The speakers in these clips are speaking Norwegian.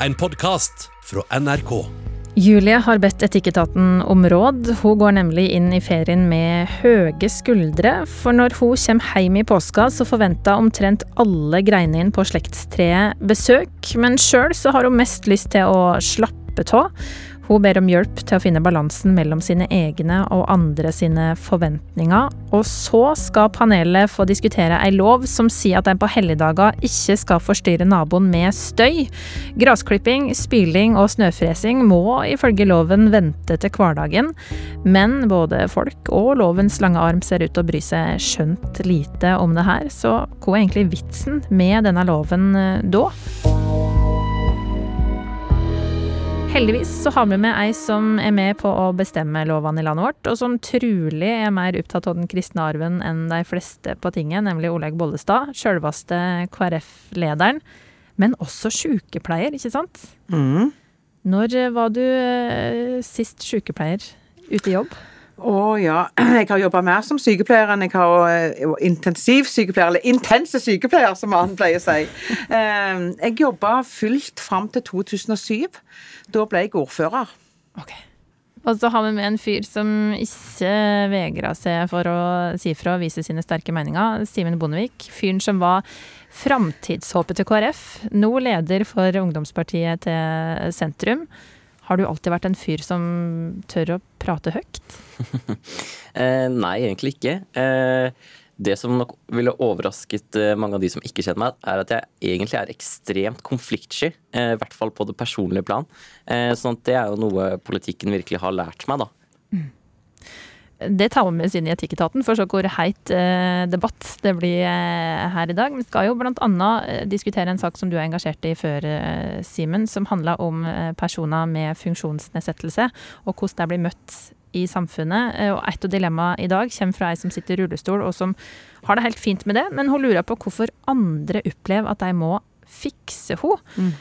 en podkast fra NRK. Julie har bedt Etikketaten om råd. Hun går nemlig inn i ferien med høye skuldre. For når hun kommer hjem i påska, så forventer omtrent alle greinene på slektstreet besøk. Men sjøl så har hun mest lyst til å slappe av. Hun ber om hjelp til å finne balansen mellom sine egne og andre sine forventninger. Og så skal panelet få diskutere ei lov som sier at en på helligdager ikke skal forstyrre naboen med støy. Grasklipping, spyling og snøfresing må ifølge loven vente til hverdagen. Men både folk og lovens lange arm ser ut til å bry seg skjønt lite om det her. Så hva er egentlig vitsen med denne loven eh, da? Heldigvis så har vi med ei som er med på å bestemme lovene i landet vårt, og som trulig er mer opptatt av den kristne arven enn de fleste på tinget, nemlig Olaug Bollestad, sjølveste KrF-lederen, men også sykepleier, ikke sant? Mm. Når var du eh, sist sykepleier ute i jobb? Å ja, jeg har jobba mer som sykepleier enn jeg har uh, intensivsykepleier, eller intense sykepleier, som man pleier å si. Uh, jeg jobba fullt fram til 2007. Da ble jeg ordfører. Okay. Og så har vi med en fyr som ikke vegra seg for å si fra og vise sine sterke meninger. Simen Bondevik. Fyren som var framtidshåpet til KrF. Nå leder for ungdomspartiet til sentrum. Har du alltid vært en fyr som tør å prate høyt? eh, nei, egentlig ikke. Eh, det som nok ville overrasket eh, mange av de som ikke kjenner meg, er at jeg egentlig er ekstremt konfliktsky. Eh, I hvert fall på det personlige plan. Eh, sånn at det er jo noe politikken virkelig har lært meg, da. Mm. Det tar vi med oss inn i Etikketaten, for så hvor heit eh, debatt det blir eh, her i dag. Vi skal jo annet eh, diskutere en sak som du er engasjert i før, Simen, som handler om personer med funksjonsnedsettelse, og hvordan de blir møtt i samfunnet. Og et av dilemmaene i dag kommer fra ei som sitter i rullestol, og som har det helt fint med det, men hun lurer på hvorfor andre opplever at de må fikse henne. Mm.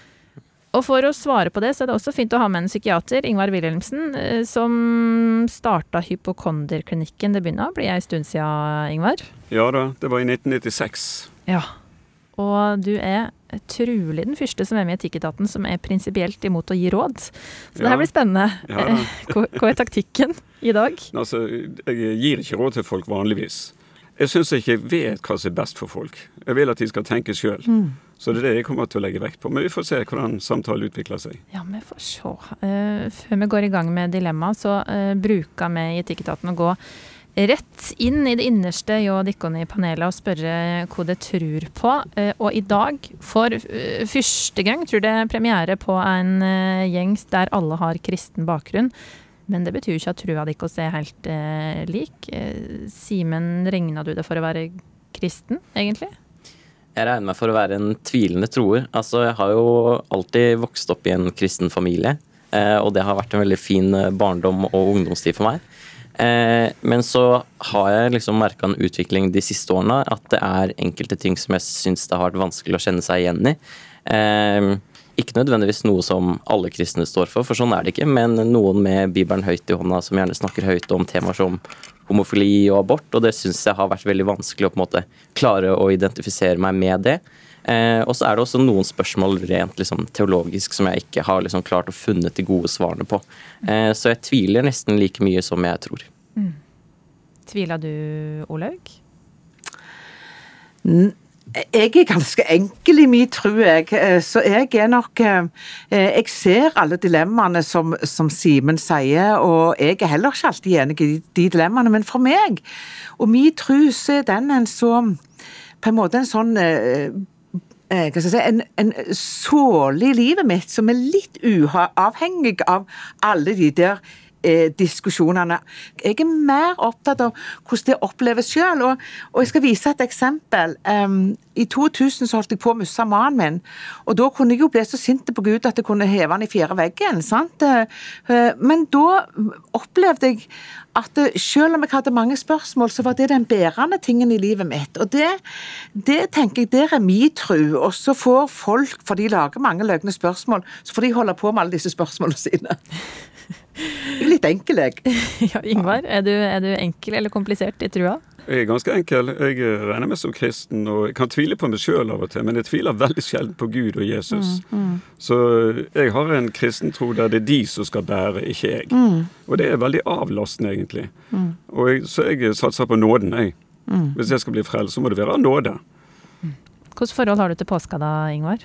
Og for å svare på det, så er det også fint å ha med en psykiater, Ingvar Wilhelmsen, eh, som starta hypokonderklinikken. Det begynner å bli ei stund siden, Ingvar? Ja da, det var i 1996. Ja. Og du er trolig den første som er med i Etikketaten som er prinsipielt imot å gi råd. Så ja. det her blir spennende. Ja, hva, hva er taktikken i dag? Altså, jeg gir ikke råd til folk vanligvis. Jeg syns jeg ikke vet hva som er best for folk. Jeg vil at de skal tenke sjøl. Mm. Så det er det jeg kommer til å legge vekt på. Men vi får se hvordan samtalen utvikler seg. Ja, vi får se. Uh, før vi går i gang med dilemmaet, så uh, bruker vi i Etikketaten å gå rett inn i det innerste hjå dere i panelet og spørre hva de tror på. Uh, og i dag, for første gang, tror det er premiere på en gjeng der alle har kristen bakgrunn. Men det betyr jo ikke at trua deres er helt eh, lik. Eh, Simen, regna du det for å være kristen, egentlig? Jeg regner meg for å være en tvilende troer. Altså, jeg har jo alltid vokst opp i en kristen familie. Eh, og det har vært en veldig fin eh, barndom og ungdomstid for meg. Eh, men så har jeg liksom merka en utvikling de siste årene, at det er enkelte ting som jeg syns det har vært vanskelig å kjenne seg igjen i. Ikke nødvendigvis noe som alle kristne står for, for sånn er det ikke, men noen med Bibelen høyt i hånda som gjerne snakker høyt om temaer som homofili og abort, og det syns jeg har vært veldig vanskelig å på en måte klare å identifisere meg med det. Eh, og så er det også noen spørsmål rent liksom, teologisk som jeg ikke har liksom, klart å funnet de gode svarene på. Eh, så jeg tviler nesten like mye som jeg tror. Mm. Tviler du, Olaug? Jeg er ganske enkel i min tro, jeg. Eh, så jeg er nok eh, Jeg ser alle dilemmaene som, som Simen sier, og jeg er heller ikke alltid enig i de dilemmaene. Men for meg og min tro, så er den en så På en måte en sånn eh, si, en, en såle i livet mitt som er litt uavhengig av alle de der eh, diskusjonene. Jeg er mer opptatt av hvordan det oppleves sjøl. Og, og, jeg skal vise et eksempel. Um, I 2000 så holdt jeg på å miste mannen min. Og da kunne jeg jo bli så sint på Gud at jeg kunne heve han i fjerde veggen. sant? Uh, men da opplevde jeg at selv om jeg hadde mange spørsmål, så var det den bærende tingen i livet mitt. Og det, det tenker jeg, der er min tru. Og så får folk, for de lager mange løgne spørsmål, så får de holde på med alle disse spørsmålene sine. Litt enkel, jeg. Ja, Ingvar, er du, er du enkel eller komplisert i trua? Jeg er ganske enkel. Jeg regner meg som kristen, og jeg kan tvile på meg sjøl av og til, men jeg tviler veldig sjelden på Gud og Jesus. Så jeg har en kristentro der det er de som skal bære, ikke jeg. Og det er veldig avlastende, egentlig. Og jeg, så jeg satser på nåden, jeg. Hvis jeg skal bli frelst, så må det være av nåde. Hvilket forhold har du til påska da, Ingvar?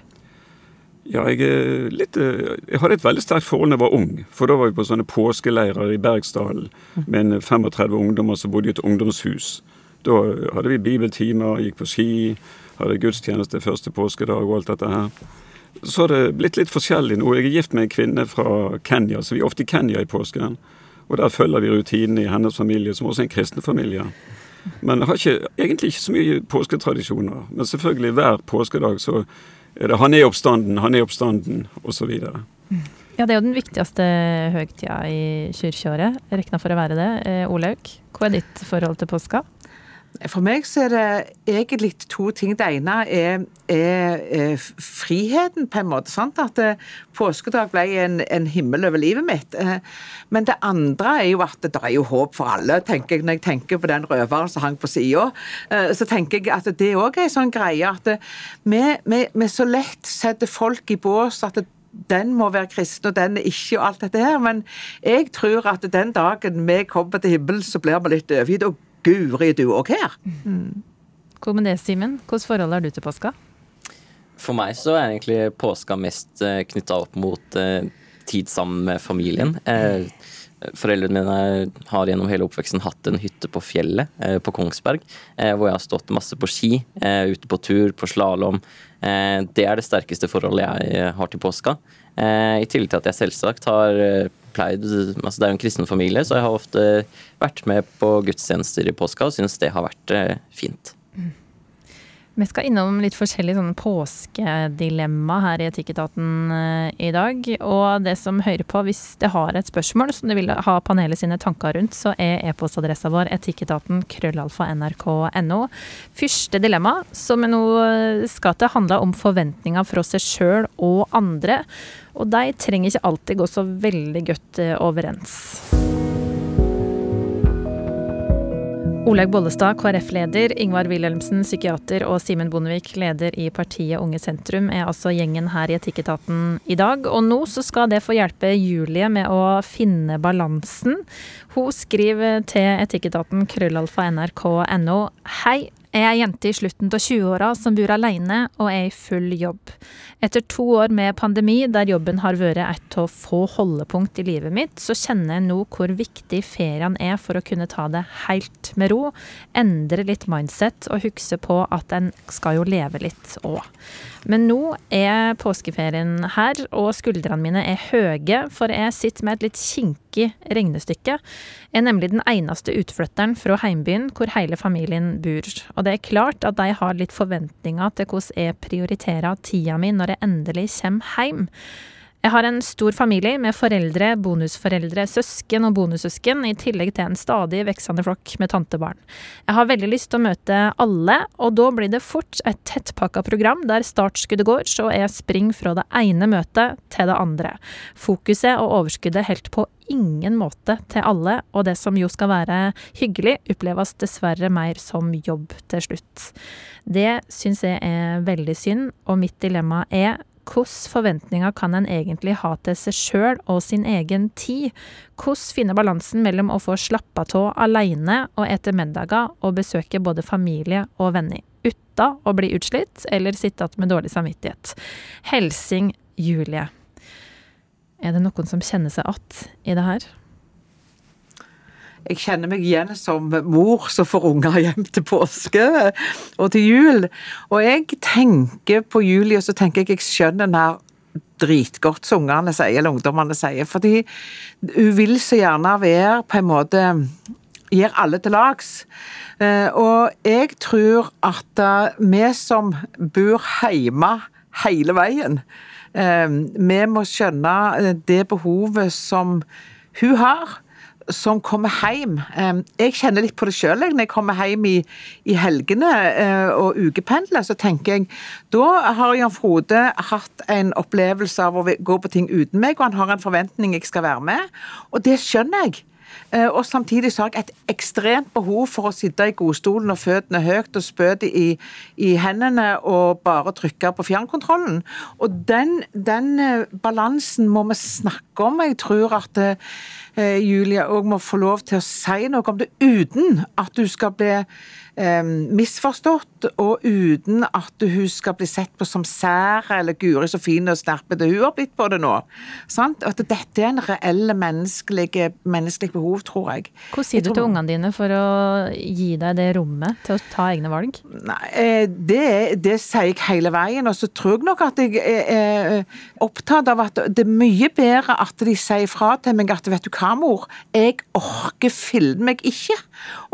Ja, jeg, litt, eh, jeg hadde et veldig sterkt forhold da jeg var ung. For da var vi på sånne påskeleirer i Bergsdalen med en 35 ungdommer som bodde i et ungdomshus. Da hadde vi bibeltimer, gikk på ski, hadde gudstjeneste første påskedag og alt dette her. Så har det blitt litt forskjellig nå. Jeg er gift med en kvinne fra Kenya, så vi er ofte i Kenya i påsken. Og der følger vi rutinene i hennes familie, som også er en kristen familie. Men jeg har ikke, egentlig ikke så mye påsketradisjoner. Men selvfølgelig hver påskedag så 'han er oppstanden', 'han er oppstanden', osv. Ja, det er jo den viktigste høgtida i kirkeåret, regna for å være det. Eh, Olaug, hva er ditt forhold til påska? For meg så er det egentlig to ting. Det ene er, er, er friheten, på en måte. Sant? At eh, påskedag ble en, en, himmel over livet mitt. Eh, men det andre er jo at det er jo håp for alle, tenker jeg. Når jeg tenker på den røveren som hang på sida, eh, så tenker jeg at det òg er en sånn greie at vi, vi, vi så lett setter folk i bås. at det den må være kristen, og den er ikke, og alt dette her. Men jeg tror at den dagen vi kommer til himmelen, så blir vi litt overgitt. Og Guri, du òg her. Mm. Hva med det, Simen? Hvilket forhold har du til påska? For meg så er egentlig påska mest eh, knytta opp mot uh, tid sammen med familien. Uh, foreldrene mine har gjennom hele oppveksten hatt en hytte på fjellet på Kongsberg, hvor jeg har stått masse på ski, ute på tur, på slalåm. det er det sterkeste forholdet jeg har til påska. I tillegg til at jeg selvsagt har pleid altså Det er jo en kristen familie, så jeg har ofte vært med på gudstjenester i påska og syns det har vært eh, fint. Mm. Vi skal innom litt forskjellige sånne påskedilemma her i Etikketaten eh, i dag. Og det som hører på, hvis det har et spørsmål som du vil ha panelet sine tanker rundt, så er e-postadressa vår etikketaten krøllalfa nrk.no. Første dilemma, som vi nå skal til, handler om forventninger fra seg sjøl og andre. Og de trenger ikke alltid gå så veldig godt eh, overens. Olaug Bollestad, KrF-leder, Ingvar Wilhelmsen, psykiater, og Simen Bondevik, leder i partiet Unge Sentrum, er altså gjengen her i Etikketaten i dag. Og nå så skal det få hjelpe Julie med å finne balansen. Hun skriver til Etikketaten krøllalfa nrk.no. Hei, jeg er jente i slutten av 20-åra som bor alene og er i full jobb. Etter to år med pandemi, der jobben har vært et av få holdepunkt i livet mitt, så kjenner jeg nå hvor viktig ferien er for å kunne ta det helt med ro, endre litt mindset og huske på at en skal jo leve litt òg. Men nå er påskeferien her, og skuldrene mine er høye, for jeg sitter med et litt kinkig regnestykke. Jeg er nemlig den eneste utflytteren fra heimbyen hvor hele familien bor. Og det er klart at de har litt forventninger til hvordan jeg prioriterer tida mi når jeg endelig kommer hjem. Jeg har en stor familie med foreldre, bonusforeldre, søsken og bonussøsken, i tillegg til en stadig veksende flokk med tantebarn. Jeg har veldig lyst til å møte alle, og da blir det fort et tettpakka program der startskuddet går, så jeg springer fra det ene møtet til det andre. Fokuset og overskuddet helt på ingen måte til alle, og det som jo skal være hyggelig, oppleves dessverre mer som jobb til slutt. Det syns jeg er veldig synd, og mitt dilemma er hvilke forventninger kan en egentlig ha til seg sjøl og sin egen tid? Hvordan finne balansen mellom å få slappa av aleine og ete middager og besøke både familie og venner, uten å bli utslitt eller sitte igjen med dårlig samvittighet? Helsing Julie. Er det noen som kjenner seg igjen i det her? Jeg kjenner meg igjen som mor som får unger hjem til påske og til jul. Og jeg tenker på Julie, og så tenker jeg jeg skjønner den her dritgodt som ungene sier, eller ungdommene sier. Fordi hun vil så gjerne være på en måte Gir alle til lags. Eh, og jeg tror at eh, vi som bor hjemme hele veien, eh, vi må skjønne det behovet som hun har som kommer hjem. Jeg kjenner litt på det sjøl når jeg kommer hjem i, i helgene eh, og ukependler. Så tenker jeg da har Jan Frode hatt en opplevelse av å gå på ting uten meg, og han har en forventning jeg skal være med. Og det skjønner jeg. Eh, og samtidig så har jeg et ekstremt behov for å sitte i godstolen og føttene høyt og spydet i, i hendene og bare trykke på fjernkontrollen. Og den, den eh, balansen må vi snakke om. Jeg tror at eh, Julia òg må få lov til å si noe om det uten at du skal bli misforstått, og uten at hun skal bli sett på som sær eller Guri så fin og snerpete hun har blitt på det nå. Sant? At dette er en reell menneskelig, menneskelig behov, tror jeg. Hva sier du til ungene dine for å gi deg det rommet til å ta egne valg? Nei, eh, det, det sier jeg hele veien. Og så tror jeg nok at jeg er opptatt av at det er mye bedre at de sier fra til meg at vet du hva, mor, jeg orker filme meg ikke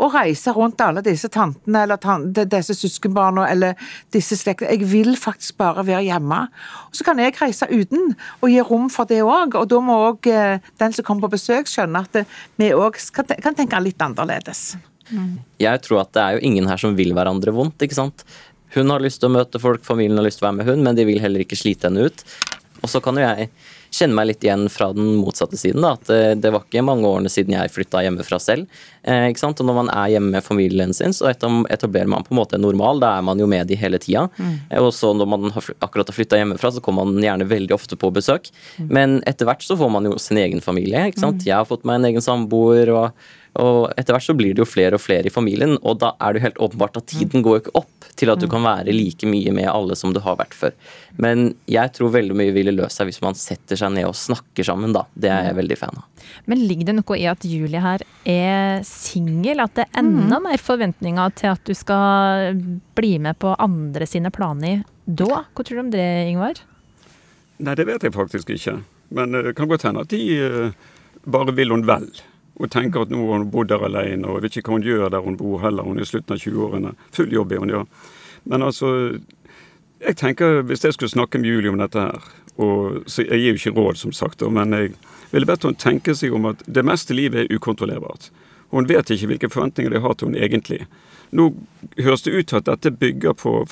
å reise rundt alle disse tantene eller tante, disse søskenbarna eller disse slektene. Jeg vil faktisk bare være hjemme. Og Så kan jeg reise uten og gi rom for det òg. Og da må òg eh, den som kommer på besøk skjønne at vi òg kan tenke litt annerledes. Mm. Jeg tror at det er jo ingen her som vil hverandre vondt, ikke sant. Hun har lyst til å møte folk, familien har lyst til å være med hun, men de vil heller ikke slite henne ut. Og så kan jo jeg kjenne meg litt igjen fra den motsatte siden. Da, at eh, det var ikke mange årene siden jeg flytta hjemmefra selv. Eh? Og når man er hjemme med familien sin, så etablerer man på en måte en normal. Da er man jo med de hele tida. Mm. Og så når man har, akkurat har flytta hjemmefra, så kommer man gjerne veldig ofte på besøk. Mm. Men etter hvert så får man jo sin egen familie. ikke sant? Mm. Jeg har fått meg en egen samboer. og og etter hvert så blir det jo flere og flere i familien, og da er det jo helt åpenbart at tiden går ikke opp til at du kan være like mye med alle som du har vært før. Men jeg tror veldig mye ville løst seg hvis man setter seg ned og snakker sammen, da. Det er jeg veldig fan av. Men ligger det noe i at Julie her er singel? At det er enda mm. mer forventninger til at du skal bli med på andre sine planer da? Hva tror du om det, Ingvar? Nei, det vet jeg faktisk ikke. Men det kan godt hende at de uh, bare vil hun vel og tenker at nå har hun bodd der alene, og vet ikke hva hun gjør der hun bor heller. Hun er i slutten av 20-årene. Full jobb er hun, ja. Men altså, jeg tenker hvis jeg skulle snakke med Julie om dette her, og så Jeg gir jo ikke råd, som sagt, men jeg ville bedt henne tenke seg om at det meste livet er ukontrollerbart. Hun vet ikke hvilke forventninger de har til hun egentlig. Nå høres det ut til at dette bygger på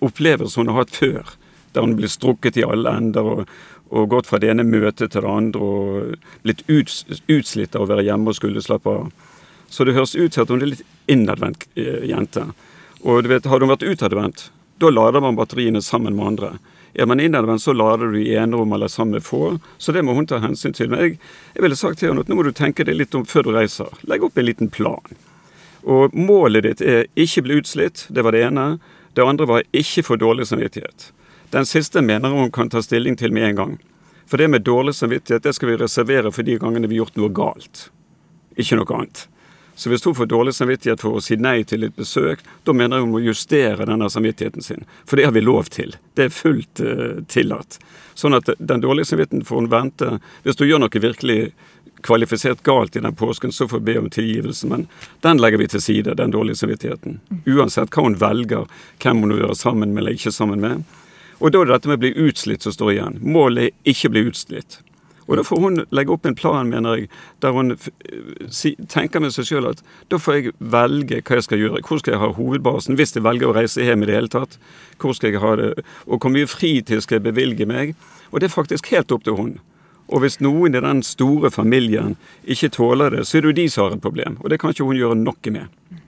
opplevelser hun har hatt før, der hun blir strukket i alle ender og, og gått fra det ene møtet til det andre og blitt uts, utslitt av å være hjemme og skulle slappe av. Så det høres ut til at hun er litt innadvendt eh, jente. Og du vet, Har hun vært utadvendt, da lader man batteriene sammen med andre. Er man innadvendt, så lader du i enerom eller sammen med få. Så det må hun ta hensyn til. Men jeg, jeg ville sagt til henne at nå må du tenke deg litt om før du reiser. Legg opp en liten plan. Og målet ditt er ikke bli utslitt, det var det ene. Det andre var ikke få dårlig samvittighet. Den siste mener hun kan ta stilling til med en gang. For det med dårlig samvittighet det skal vi reservere for de gangene vi har gjort noe galt. Ikke noe annet. Så hvis hun får dårlig samvittighet for å si nei til et besøk, da mener hun må justere denne samvittigheten sin. For det har vi lov til. Det er fullt uh, tillatt. Sånn at den dårlige samvittigheten får hun vente. Hvis du gjør noe virkelig kvalifisert galt i den påsken, så får hun be om tilgivelse. Men den legger vi til side, den dårlige samvittigheten. Uansett hva hun velger, hvem hun vil være sammen med eller ikke sammen med. Og da er det dette med å bli utslitt som står igjen. Målet er ikke å bli utslitt. Og da får hun legge opp en plan, mener jeg, der hun tenker med seg sjøl at da får jeg velge hva jeg skal gjøre. Hvor skal jeg ha hovedbasen, hvis jeg velger å reise hjem i det hele tatt? Hvor skal jeg ha det? Og hvor mye fritid skal jeg bevilge meg? Og det er faktisk helt opp til hun. Og hvis noen i den store familien ikke tåler det, så er det jo de som har et problem. Og det kan ikke hun gjøre noe med.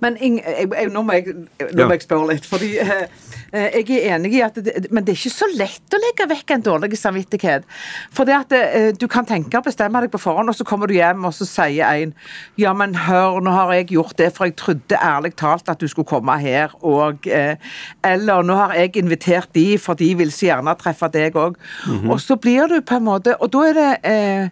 Men jeg, jeg, nå, må jeg, nå må jeg spørre litt. fordi eh, eh, Jeg er enig i at det, men det er ikke så lett å legge vekk en dårlig samvittighet. For det at eh, Du kan tenke og bestemme deg på forhånd, og så kommer du hjem og så sier en Ja, men hør, nå har jeg gjort det, for jeg trodde ærlig talt at du skulle komme her. Og, eh, eller nå har jeg invitert de, for de vil så gjerne treffe deg òg. Mm -hmm. Og så blir du på en måte Og da er det eh,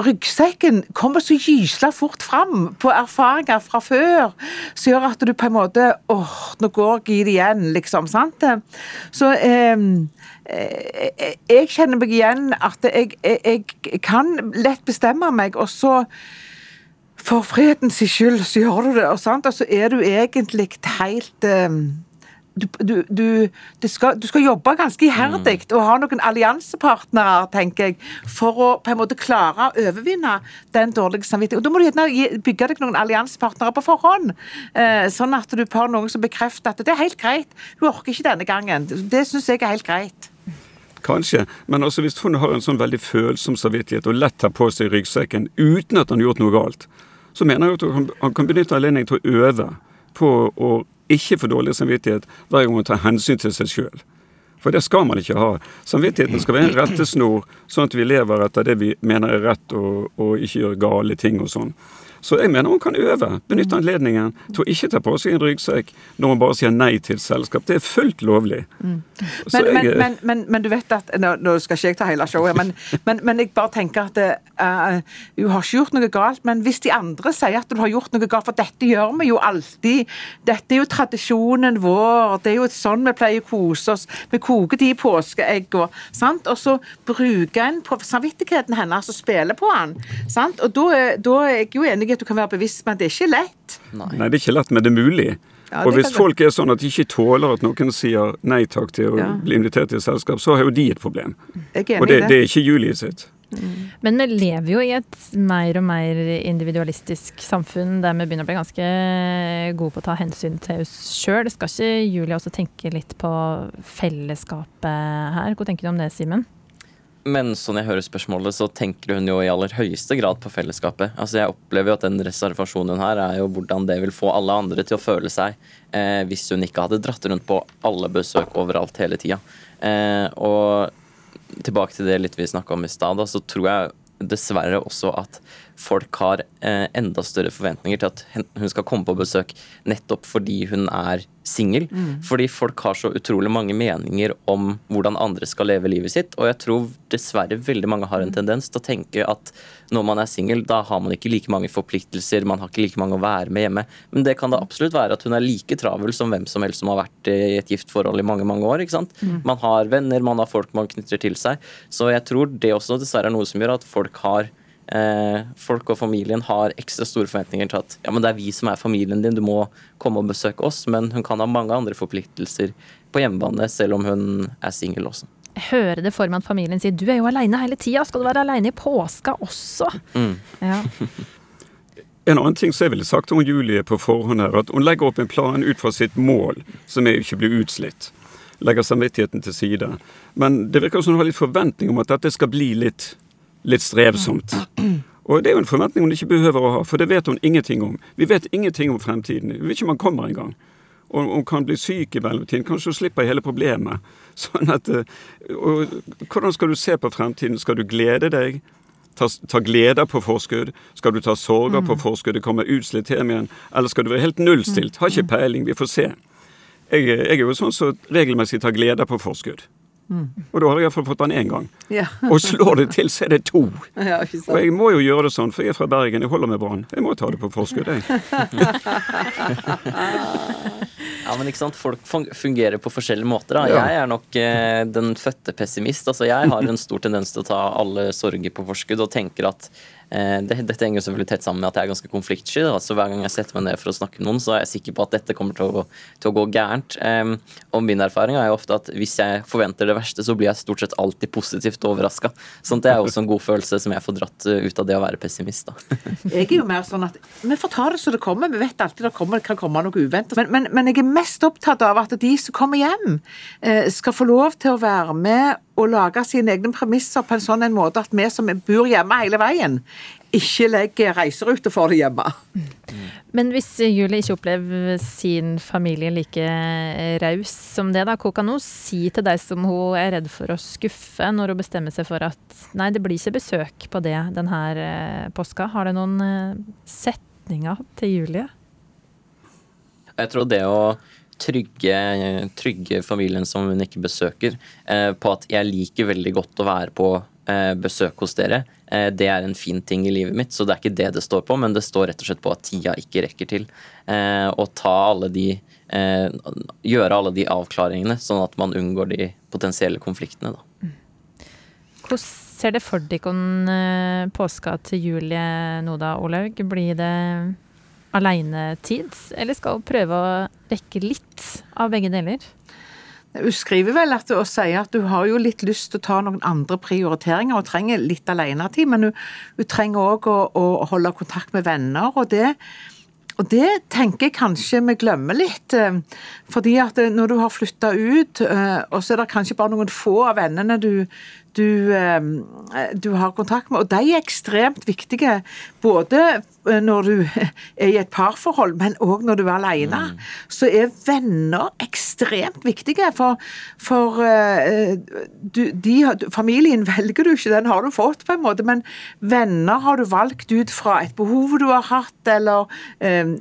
ryggsekken kommer så gysla fort fram på erfaringer fra før, som gjør at du på en måte åh, nå går jeg i det igjen, liksom. sant? Så ehm, eh, jeg kjenner meg igjen at jeg, jeg, jeg kan lett bestemme meg, og så for fredens skyld så gjør du det, og, sant? og så er du egentlig helt eh, du, du, du, skal, du, skal, jobbe ganske iherdig mm. og ha noen alliansepartnere, tenker jeg, for å på en måte klare å overvinne den dårlige samvittigheten. Og Da må du gjerne bygge deg noen alliansepartnere på forhånd, eh, sånn at du har noen som bekrefter at det er helt greit, hun orker ikke denne gangen. Det syns jeg er helt greit. Kanskje. Men altså hvis hun har en sånn veldig følsom samvittighet og lett tar på seg ryggsekken uten at han har gjort noe galt, så mener jeg at han kan benytte anledningen til å øve på å ikke få dårlig samvittighet hver gang man tar hensyn til seg sjøl. For det skal man ikke ha. Samvittigheten skal være en rettesnor, sånn at vi lever etter det vi mener er rett, og, og ikke gjør gale ting og sånn. Så jeg mener hun kan øve. Benytte anledningen til å ikke ta på seg en ryggsekk når hun bare sier nei til selskap. Det er fullt lovlig. Mm. Men, jeg, men, men, men, du vet at Nå, nå skal ikke jeg ta hele showet, men, jeg bare tenker at uh, hun har ikke gjort noe galt. Men hvis de andre sier at du har gjort noe galt, for dette gjør vi jo alltid. Dette er jo tradisjonen vår. Det er jo sånn vi pleier å kose oss. Vi koker de påskeegg og? Og så bruker en på samvittigheten hennes og spiller på den. Sant? Og da, da er jeg jo enig at du kan være bevisst, men det er ikke lett. Nei, Nei det er ikke lett, men det er mulig. Ja, og hvis folk er sånn at de ikke tåler at noen sier nei takk til å ja. bli invitert til et selskap, så har jo de et problem. og det, det, er ikke Julie sitt. Mm. Men vi lever jo i et mer og mer individualistisk samfunn der vi begynner å bli ganske gode på å ta hensyn til oss sjøl. Skal ikke Julie også tenke litt på fellesskapet her? Hva tenker du om det, Simen? Men sånn jeg hører spørsmålet, så tenker hun jo i aller høyeste grad på fellesskapet. Altså Jeg opplever jo at den reservasjonen her er jo hvordan det vil få alle andre til å føle seg eh, hvis hun ikke hadde dratt rundt på alle besøk overalt hele tida. Eh, og tilbake til det litt vi snakka om i stad, så tror jeg dessverre også at folk har eh, enda større forventninger til at hun skal komme på besøk nettopp fordi hun er singel. Mm. Fordi folk har så utrolig mange meninger om hvordan andre skal leve livet sitt. Og jeg tror dessverre veldig mange har en tendens til å tenke at når man er singel, da har man ikke like mange forpliktelser, man har ikke like mange å være med hjemme. Men det kan da absolutt være at hun er like travel som hvem som helst som har vært i et giftforhold i mange, mange år. ikke sant? Mm. Man har venner, man har folk man knytter til seg. Så jeg tror det også dessverre er noe som gjør at folk har folk og familien har ekstra store forventninger til at ja, men det er vi som er familien din, du må komme og besøke oss. Men hun kan ha mange andre forpliktelser på hjemmebane, selv om hun er singel også. Jeg hører det for meg at familien sier du er jo aleine hele tida, skal du være aleine i påska også? Mm. Ja. En annen ting som jeg ville sagt om Julie på forhånd her, at hun legger opp en plan ut fra sitt mål, som er ikke å bli utslitt. Legger samvittigheten til side. Men det virker som hun har litt forventning om at dette skal bli litt litt strevsomt. Og det er jo en forventning hun ikke behøver å ha, for det vet hun ingenting om. Vi vet ingenting om fremtiden. Vi vet ikke om han kommer engang. Og hun kan bli syk i mellomtiden. Kanskje hun slipper hele problemet. Sånn at, eh, og Hvordan skal du se på fremtiden? Skal du glede deg? Ta, ta gleder på forskudd? Skal du ta sorger på mm. forskudd? Det kommer utslitt hjem igjen? Eller skal du være helt nullstilt? Har ikke peiling. Vi får se. Jeg, jeg er jo sånn som så regelmessig tar gleder på forskudd. Mm. Og da har jeg iallfall fått den én gang. Ja. og slår det til, så er det to. Ja, og jeg må jo gjøre det sånn, for jeg er fra Bergen, jeg holder med Brann. Jeg må ta det på forskudd, jeg. ja, men ikke sant, folk fungerer på forskjellige måter. Da. Ja. Jeg er nok eh, den fødte pessimist. Altså, jeg har en stor tendens til å ta alle sorger på forskudd og tenker at det, dette henger selvfølgelig tett sammen med at jeg er ganske konfliktsky. Altså, hver gang jeg setter meg ned for å snakke med noen, så er jeg sikker på at dette kommer til å, til å gå gærent. Og min erfaring er jo ofte at hvis jeg forventer det verste, så blir jeg stort sett alltid positivt overraska. Sånn det er også en god følelse som jeg får dratt eh, ut av det å være pessimist. Da. jeg er jo mer sånn at vi får ta det så det kommer. Vi vet alltid det kommer, kan komme noe uventet. Men, men, men, jeg er mest opptatt av at de som kommer hjem, eh, skal få lov til å være med å lage sine egne premisser på en sånn en måte at vi som bor hjemme hele veien, ikke legger reiserute for det hjemme. Men hvis Julie ikke opplever sin familie like raus som det, da, hva kan hun si til deg som hun er redd for å skuffe, når hun bestemmer seg for at nei, det blir ikke besøk på det denne eh, påska? Har det noen eh, setninger til Julie? Jeg tror det å trygge, trygge familien som hun ikke besøker, eh, på at jeg liker veldig godt å være på eh, besøk hos dere. Eh, det er en fin ting i livet mitt, så det er ikke det det står på, men det står rett og slett på at tida ikke rekker til. Å ta alle de Gjøre alle de avklaringene, sånn at man unngår de potensielle konfliktene, da. Hvordan ser det for dere påska til Julie nå da, Olaug? Blir det alenetid, eller skal prøve å rekke litt av begge deler? Hun skriver vel at, og sier at hun har jo litt lyst til å ta noen andre prioriteringer og trenger litt alenetid, men hun, hun trenger òg å, å, holde kontakt med venner. og det og det tenker jeg kanskje vi glemmer litt. eh, Fordi at eh, når du har flytta ut, eh, og så er det kanskje bare noen få av vennene du, du, eh, du har kontakt med, og de er ekstremt viktige. Både eh, når du er i et parforhold, men òg når du er alene. Så er venner ekstremt viktige. For, for eh, du, de, familien velger du ikke, den har du fått, på en måte. Men venner har du valgt ut fra et behov du har hatt, eller eh,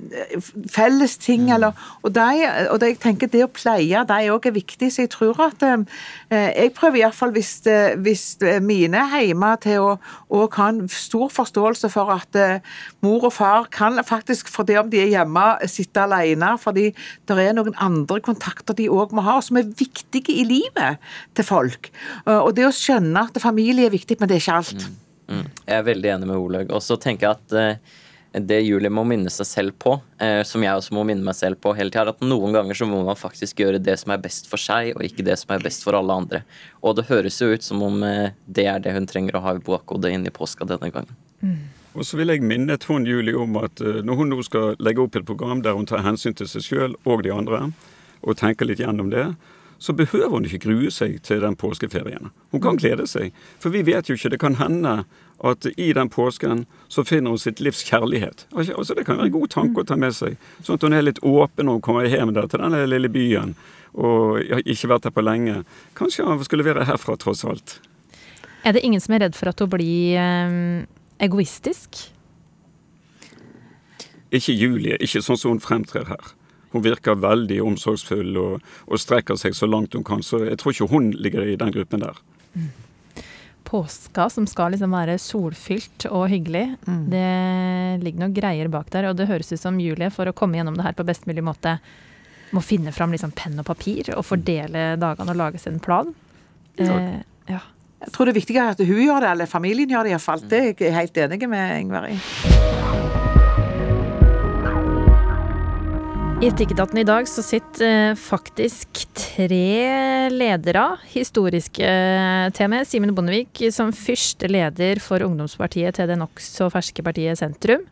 felles ting. Eller, og, de, og de, jeg tenker det å pleie de òg er viktig. Så jeg tror at eh, Jeg prøver iallfall hvis, eh, hvis mine er hjemme til å og ha en stor forståelse for at eh, mor og far kan faktisk, for det om de er hjemme, sitte alene. Fordi det er noen andre kontakter de òg må ha, som er viktige i livet til folk. Eh, og det å skjønne at familie er viktig, men det er ikke alt. Mm. Jeg er veldig enig med Olaug. Og så tenker jeg at eh, det Julie må minne seg selv på, eh, som jeg også må minne meg selv på hele tida, er at noen ganger så må man faktisk gjøre det som er best for seg, og ikke det som er best for alle andre. Og det høres jo ut som om eh, det er det hun trenger å ha i bakhodet inn i påska denne gangen. Og så vil jeg minne Trond Julie om at eh, når hun nå skal legge opp et program der hun tar hensyn til seg sjøl og de andre, og tenker litt gjennom det, så behøver hun ikke grue seg til den påskeferien. Hun kan glede seg. For vi vet jo ikke, det kan hende at i den påsken så finner hun sitt livs kjærlighet. Altså, Det kan være en god tanke å ta med seg. Sånn at hun er litt åpen når hun kommer hjem der til denne lille byen og har ikke vært der på lenge. Kanskje hun skulle være herfra, tross alt. Er det ingen som er redd for at hun blir øh, egoistisk? Ikke Julie, ikke sånn som hun fremtrer her. Hun virker veldig omsorgsfull og, og strekker seg så langt hun kan, så jeg tror ikke hun ligger i den gruppen der. Påska som skal liksom være solfylt og hyggelig, det ligger noen greier bak der. Og det høres ut som Julie, for å komme gjennom det her på best mulig måte, må finne fram liksom penn og papir og fordele dagene og lage seg en plan. Eh, ja. Jeg tror det er viktigere at hun gjør det, eller familien gjør det iallfall. Det er jeg helt enig med Ingvar i. I Etikketaten i dag så sitter eh, faktisk tre ledere, historiske eh, til. Simen Bondevik som første leder for ungdomspartiet til det nokså ferske partiet Sentrum.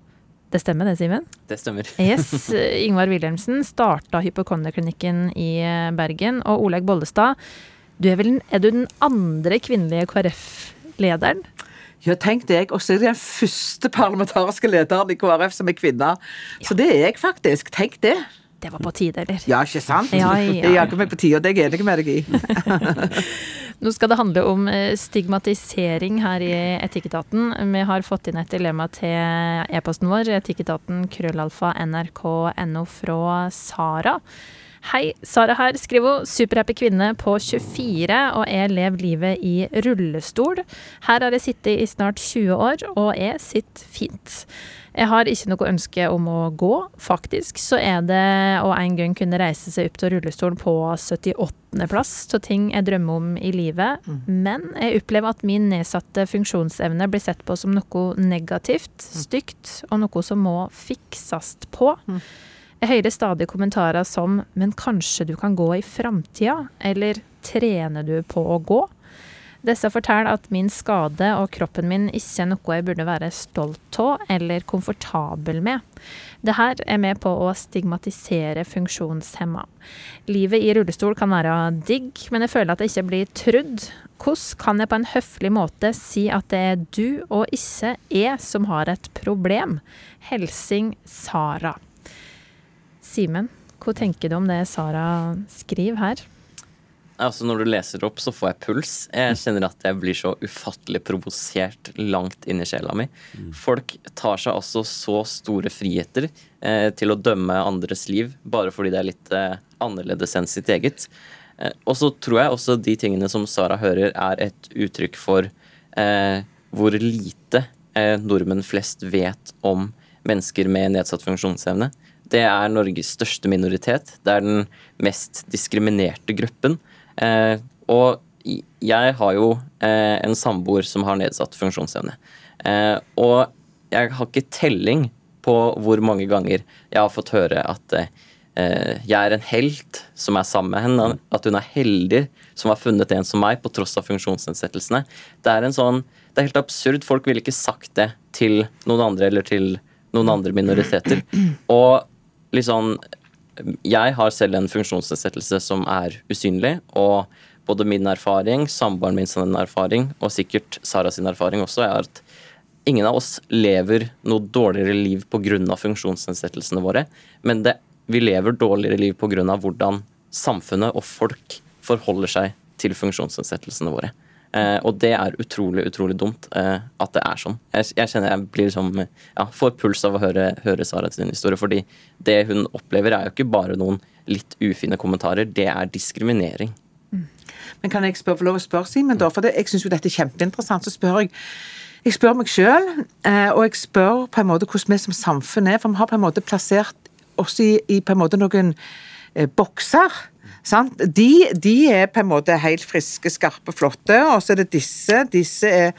Det stemmer det, Simen? Det stemmer. Yes. Ingvar Wilhelmsen starta hypokonderklinikken i eh, Bergen. Og Olaug Bollestad, du er, vel, er du den andre kvinnelige KrF-lederen? Ja, tenk deg. Og så er det den første parlamentariske lederen i KrF som er kvinne. Så det er jeg faktisk. Tenk det. Det var på tide, eller? Ja, ikke sant? Ja, ja. Det er jaggu meg på tide, og det er jeg enig med deg i. Nå skal det handle om eh, stigmatisering her i Etikketaten. Vi har fått inn et dilemma til e-posten vår, etikketaten krøllalfa nrk.no fra Sara. Hei, Sara her, skriver hun. Superhappy kvinne på 24, og jeg lever livet i rullestol. Her har jeg sittet i snart 20 år, og jeg sitter fint. Jeg har ikke noe ønske om å gå. Faktisk så er det å en gang kunne reise seg opp til rullestolen på 78.-plass av ting jeg drømmer om i livet. Men jeg opplever at min nedsatte funksjonsevne blir sett på som noe negativt, stygt, og noe som må fikses på. Jeg hører stadig kommentarer som 'men kanskje du kan gå i framtida', eller 'trener du på å gå'? Disse forteller at min skade og kroppen min ikke er noe jeg burde være stolt av eller komfortabel med. Dette er med på å stigmatisere funksjonshemma. Livet i rullestol kan være digg, men jeg føler at jeg ikke blir trudd. Hvordan kan jeg på en høflig måte si at det er du og ikke jeg som har et problem? Helsing Sara. Simen, hva tenker du om det Sara skriver her? Altså Når du leser opp, så får jeg puls. Jeg kjenner at jeg blir så ufattelig provosert langt inn i sjela mi. Folk tar seg altså så store friheter eh, til å dømme andres liv bare fordi det er litt eh, annerledes enn sitt eget. Eh, og så tror jeg også de tingene som Sara hører, er et uttrykk for eh, hvor lite eh, nordmenn flest vet om mennesker med nedsatt funksjonsevne. Det er Norges største minoritet. Det er den mest diskriminerte gruppen. Eh, og jeg har jo eh, en samboer som har nedsatt funksjonsevne. Eh, og jeg har ikke telling på hvor mange ganger jeg har fått høre at eh, jeg er en helt som er sammen med henne. At hun er heldig som har funnet en som meg, på tross av funksjonsnedsettelsene. Det er en sånn, det er helt absurd. Folk ville ikke sagt det til noen andre eller til noen andre minoriteter. Og liksom Jeg har selv en funksjonsnedsettelse som er usynlig, og både min erfaring, samboeren min sin erfaring, og sikkert Sara sin erfaring også, er at ingen av oss lever noe dårligere liv pga. funksjonsnedsettelsene våre, men det, vi lever dårligere liv pga. hvordan samfunnet og folk forholder seg til funksjonsnedsettelsene våre. Eh, og det er utrolig, utrolig dumt eh, at det er sånn. Jeg, jeg kjenner jeg blir liksom ja, får puls av å høre, høre Sara sin historie, fordi det hun opplever er jo ikke bare noen litt ufine kommentarer, det er diskriminering. Mm. Men kan jeg spørre, få lov å spørre, Simen, da? For det, jeg syns jo dette er kjempeinteressant. Så spør jeg jeg spør meg sjøl, eh, og jeg spør på en måte hvordan vi som samfunn er. For vi har på en måte plassert oss i, i på en måte noen eh, bokser. De, de, er på en måte helt friske, skarpe, flotte. Og så er det disse. Disse er,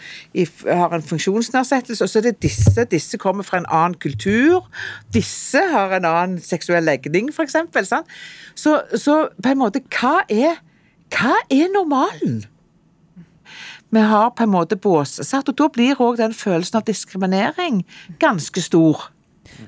har en funksjonsnedsettelse. Og så er det disse. Disse kommer fra en annen kultur. Disse har en annen seksuell legning, f.eks. Så, så på en måte, hva er, hva er normalen? vi har på en måte båssatt. Og da blir òg den følelsen av diskriminering ganske stor.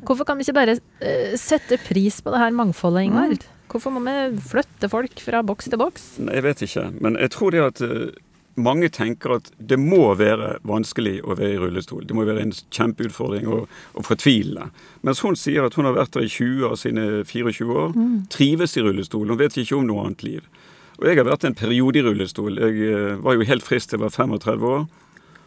Hvorfor kan vi ikke bare uh, sette pris på det her mangfoldet, Ingvard? Mm. Hvorfor må vi flytte folk fra boks til boks? Jeg vet ikke, men jeg tror det at uh, mange tenker at det må være vanskelig å være i rullestol. Det må være en kjempeutfordring og, og fortvilende. Mens hun sier at hun har vært der i 20 av sine 24 år, mm. trives i rullestol. Hun vet ikke om noe annet liv. Og jeg har vært en periode i rullestol. Jeg eh, var jo helt frisk til jeg var 35 år.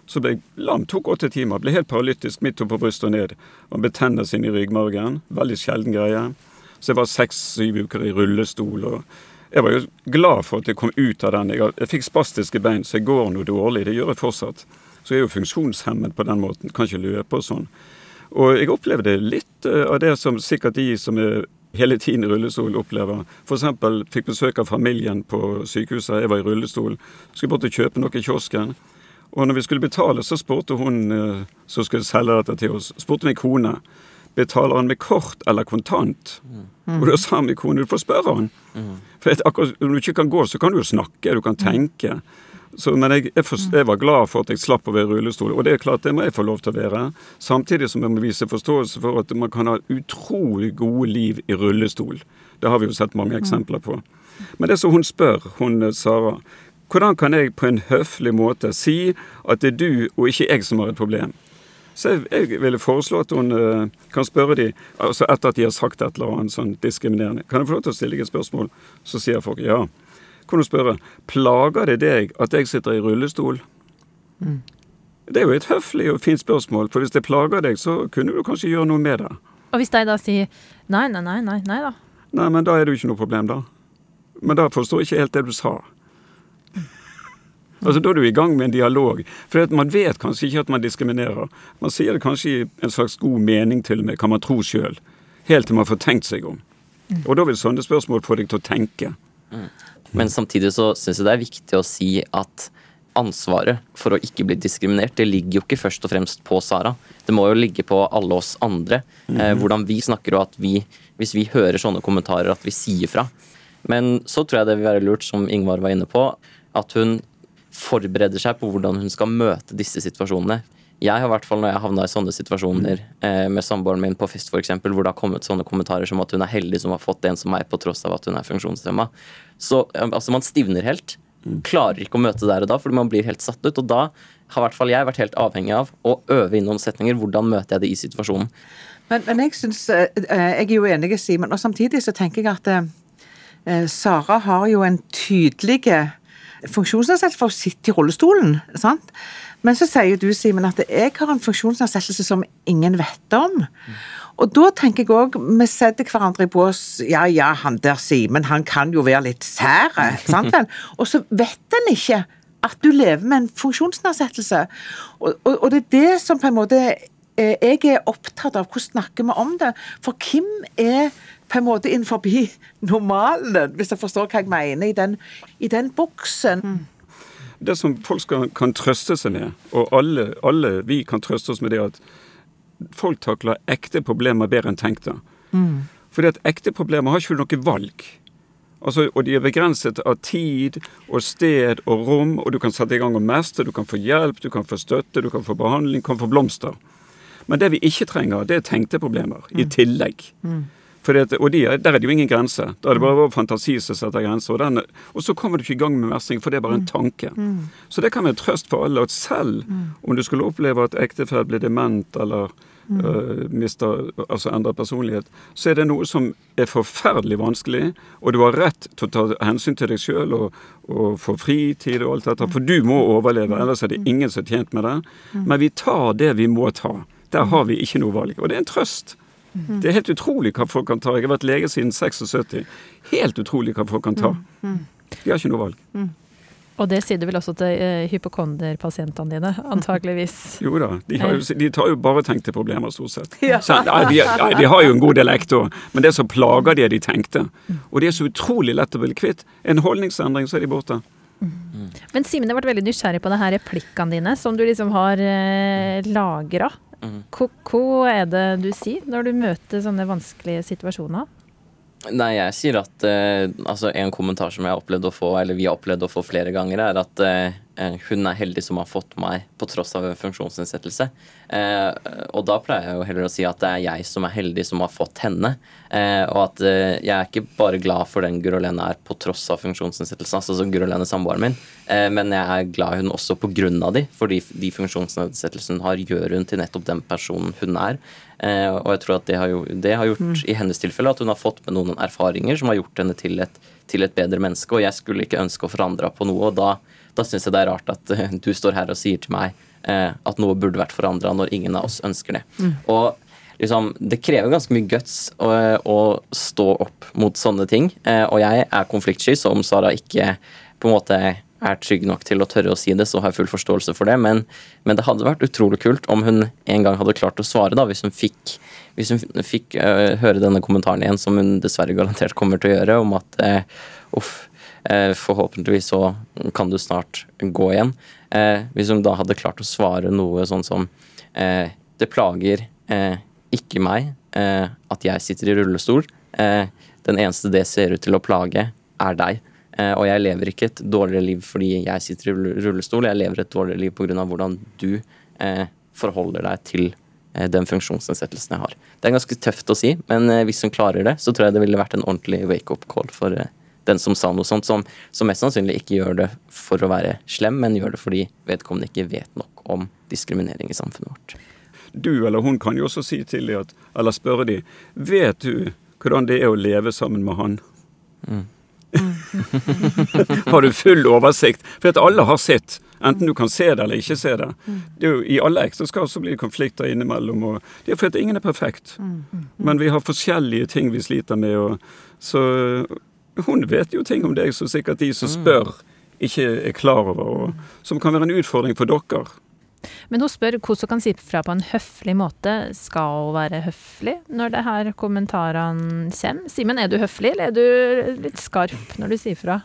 Så ble jeg lam. Tok åtte timer. Ble helt paralytisk midt oppå brystet og ned. Og betennelse inn i ryggmargen. Veldig sjelden greie. Så jeg var seks-syv uker i rullestol. og Jeg var jo glad for at jeg kom ut av den. Jeg, jeg fikk spastiske bein, så jeg går noe dårlig. Det gjør jeg fortsatt. Så jeg er jo funksjonshemmet på den måten. Kan ikke løpe og sånn. Og jeg opplevde litt eh, av det som sikkert de som er hele tiden i rullestol opplever. F.eks. fikk besøk av familien på sykehuset. Jeg var i rullestol. Skulle bort og kjøpe noe i kiosken. Og når vi skulle betale, så spurte hun eh, som skulle selge dette til oss, spurte min kone betaler han med kort eller kontant. Mm. Og da sa min kone du får spørre han. Mm. For akkurat når du ikke kan gå, så kan du jo snakke, du kan tenke. Så, men jeg, jeg, for, jeg, var glad for at jeg slapp å være rullestol, og det er klart det må jeg få lov til å være. Samtidig som jeg må vise forståelse for at man kan ha utrolig gode liv i rullestol. Det har vi jo sett mange eksempler på. Men det som hun spør, hun eh, Sara, hvordan kan jeg på en høflig måte si at det er du og ikke jeg som har et problem? Så jeg, jeg ville foreslå at hun uh, kan spørre de, altså etter at de har sagt et eller annet sånn diskriminerende. Kan jeg få lov til å stille deg et spørsmål? Så sier folk ja kan du spørre plager det deg at jeg sitter i rullestol. Mm. Det er jo et høflig og fint spørsmål, for hvis det plager deg, så kunne du kanskje gjøre noe med det. Og hvis de da sier nei, nei, nei, nei, nei da? Nei, men da er det jo ikke noe problem, da. Men da forstår jeg ikke helt det du sa. Altså, Da er du i gang med en dialog. For man vet kanskje ikke at man diskriminerer. Man sier det kanskje i en slags god mening til og med, kan man tro sjøl. Helt til man får tenkt seg om. Mm. Og da vil sånne spørsmål få deg til å tenke. Mm. Men samtidig så syns jeg det er viktig å si at ansvaret for å ikke bli diskriminert, det ligger jo ikke først og fremst på Sara. Det må jo ligge på alle oss andre. Mm eh, mhm. hvordan vi snakker og at vi, hvis vi hører sånne kommentarer, at vi sier fra. Men så tror jeg det vil være lurt, som Ingvar var inne på, at hun forbereder seg på hvordan hun skal møte disse situasjonene. Jeg har i hvert fall når jeg havna i sånne situasjoner eh, med samboeren min på fest f.eks., hvor det har kommet sånne kommentarer som at hun er heldig som har fått en som meg på tross av at hun er funksjonshemma. Så altså, man stivner helt. Klarer ikke å møte der og da, fordi man blir helt satt ut. Og da har i hvert fall jeg vært helt avhengig av å øve inn noen setninger. Hvordan møter jeg det i situasjonen? Men, men jeg syns eh, eh, Jeg er jo enig, Simen. Og samtidig så tenker jeg at eh, Sara har jo en tydelig funksjonsnedsettelse for å sitte i rullestolen. sant? Men så sier du, Simen, at jeg har en funksjonsnedsettelse som ingen vet om. Og da tenker jeg òg, vi setter hverandre i bås. Ja ja, han der Simen, han kan jo være litt sær, sant vel? Og så vet en ikke at du lever med en funksjonsnedsettelse. Og, og, og, det er det som på en måte eh, jeg er opptatt av. Hvordan snakker vi om det? For hvem er på en måte innenfor normalen, hvis jeg forstår hva jeg mener, i den, i den boksen? Mm det som folk skal, kan trøste seg med, og alle, alle, vi kan trøste oss med det at folk takler ekte problemer bedre enn tenkte. Mm. Fordi at ekte problemer har ikke noe valg. Altså, og de er begrenset av tid og sted og rom, og du kan sette i gang og mestre, du kan få hjelp, du kan få støtte, du kan få behandling, du kan få blomster. Men det vi ikke trenger, det er tenkte problemer i tillegg. For det, og de, Der er det jo ingen grense. Da er det bare vår fantasi som setter grenser. Og, den, og så kommer du ikke i gang med mestring, for det er bare en tanke. Så det kan være trøst for alle at selv om du skulle oppleve at ektefelle blir dement eller øh, mister, altså endrer personlighet, så er det noe som er forferdelig vanskelig, og du har rett til å ta hensyn til deg sjøl og, og få fritid og alt dette, for du må overleve, ellers er det ingen som er tjent med det. Men vi tar det vi må ta. Der har vi ikke noe valg. Og det er en trøst. Det er helt utrolig hva folk kan ta. Jeg har vært lege siden 76. Helt utrolig hva folk kan ta. De har ikke noe valg. Og det sier du vel også til uh, hypokonderpasientene dine, antageligvis? Jo da, de, jo, de, tar jo bare tenkte problemer, stort sett. Ja. Så, nei, de, nei, de, har jo en god del ekte òg, men det som plager de, er de tenkte. Og de er så utrolig lett å bli kvitt. En holdningsendring, så er de borte. Mm. Men Simen, jeg ble veldig nysgjerrig på det her replikkene dine, som du liksom har uh, lagra. Mm. Hva er det du sier når du møter sånne vanskelige situasjoner? Nei, jeg sier at eh, altså en kommentar som jeg har opplevd å få, eller vi har opplevd å få flere ganger, er at Eh, hun er heldig som har fått meg på tross av funksjonsnedsettelse. Eh, og da pleier jeg jo heller å si at det er jeg som er heldig som har fått henne. Eh, og at eh, jeg er ikke bare glad for den Guro Lene er på tross av funksjonsnedsettelsen, altså som Guro Lene samboeren min, eh, men jeg er glad hun også på grunn av de, fordi de funksjonsnedsettelsene hun har, gjør hun til nettopp den personen hun er. Eh, og jeg tror at det har, jo, det har gjort mm. i hennes tilfelle at hun har fått med noen erfaringer som har gjort henne til et, til et bedre menneske, og jeg skulle ikke ønske å forandre på noe. og da da syns jeg det er rart at uh, du står her og sier til meg uh, at noe burde vært forandra når ingen av oss ønsker det. Mm. Og liksom, det krever ganske mye guts å, å stå opp mot sånne ting. Og jeg er konfliktsky, så om Sara ikke på en måte er trygg nok til å tørre å si det, så har jeg full forståelse for det. Men, men det hadde vært utrolig kult om hun en gang hadde klart å svare, da, hvis hun fikk, hvis hun fikk uh, høre denne kommentaren igjen, som hun dessverre garantert kommer til å gjøre, om at uh, uff, Eh, forhåpentligvis så kan du snart gå igjen. Eh, hvis hun da hadde klart å svare noe sånn som eh, Det plager ikke meg at jeg sitter i rullestol. Den eneste det ser ut til å plage, er deg. Og jeg lever ikke et dårligere liv fordi jeg sitter i rullestol, jeg lever et dårligere liv pga. hvordan du forholder deg til den funksjonsnedsettelsen jeg har. Det er ganske tøft å si, men hvis hun klarer det, så tror jeg det ville vært en ordentlig wake-up call for den som sa noe sånt, som, som, mest sannsynlig ikke gjør det for å være slem, men gjør det fordi vedkommende ikke vet nok om diskriminering i samfunnet vårt. Du eller hun kan jo også si til dem, eller spørre dem, vet du hvordan det er å leve sammen med han? Mm. har du full oversikt? For at alle har sitt. Enten du kan se det eller ikke se det. det jo, I alle ekteskap så blir det konflikter innimellom. Og det er fordi ingen er perfekt. Men vi har forskjellige ting vi sliter med. Og, så hun vet jo ting om deg som sikkert de som mm. spør, ikke er klar over, og som kan være en utfordring for dere. Men hun spør hvordan hun kan si fra på en høflig måte. Skal hun være høflig når det her kommentarene kommer? Simen, er du høflig, eller er du litt skarp når du sier fra?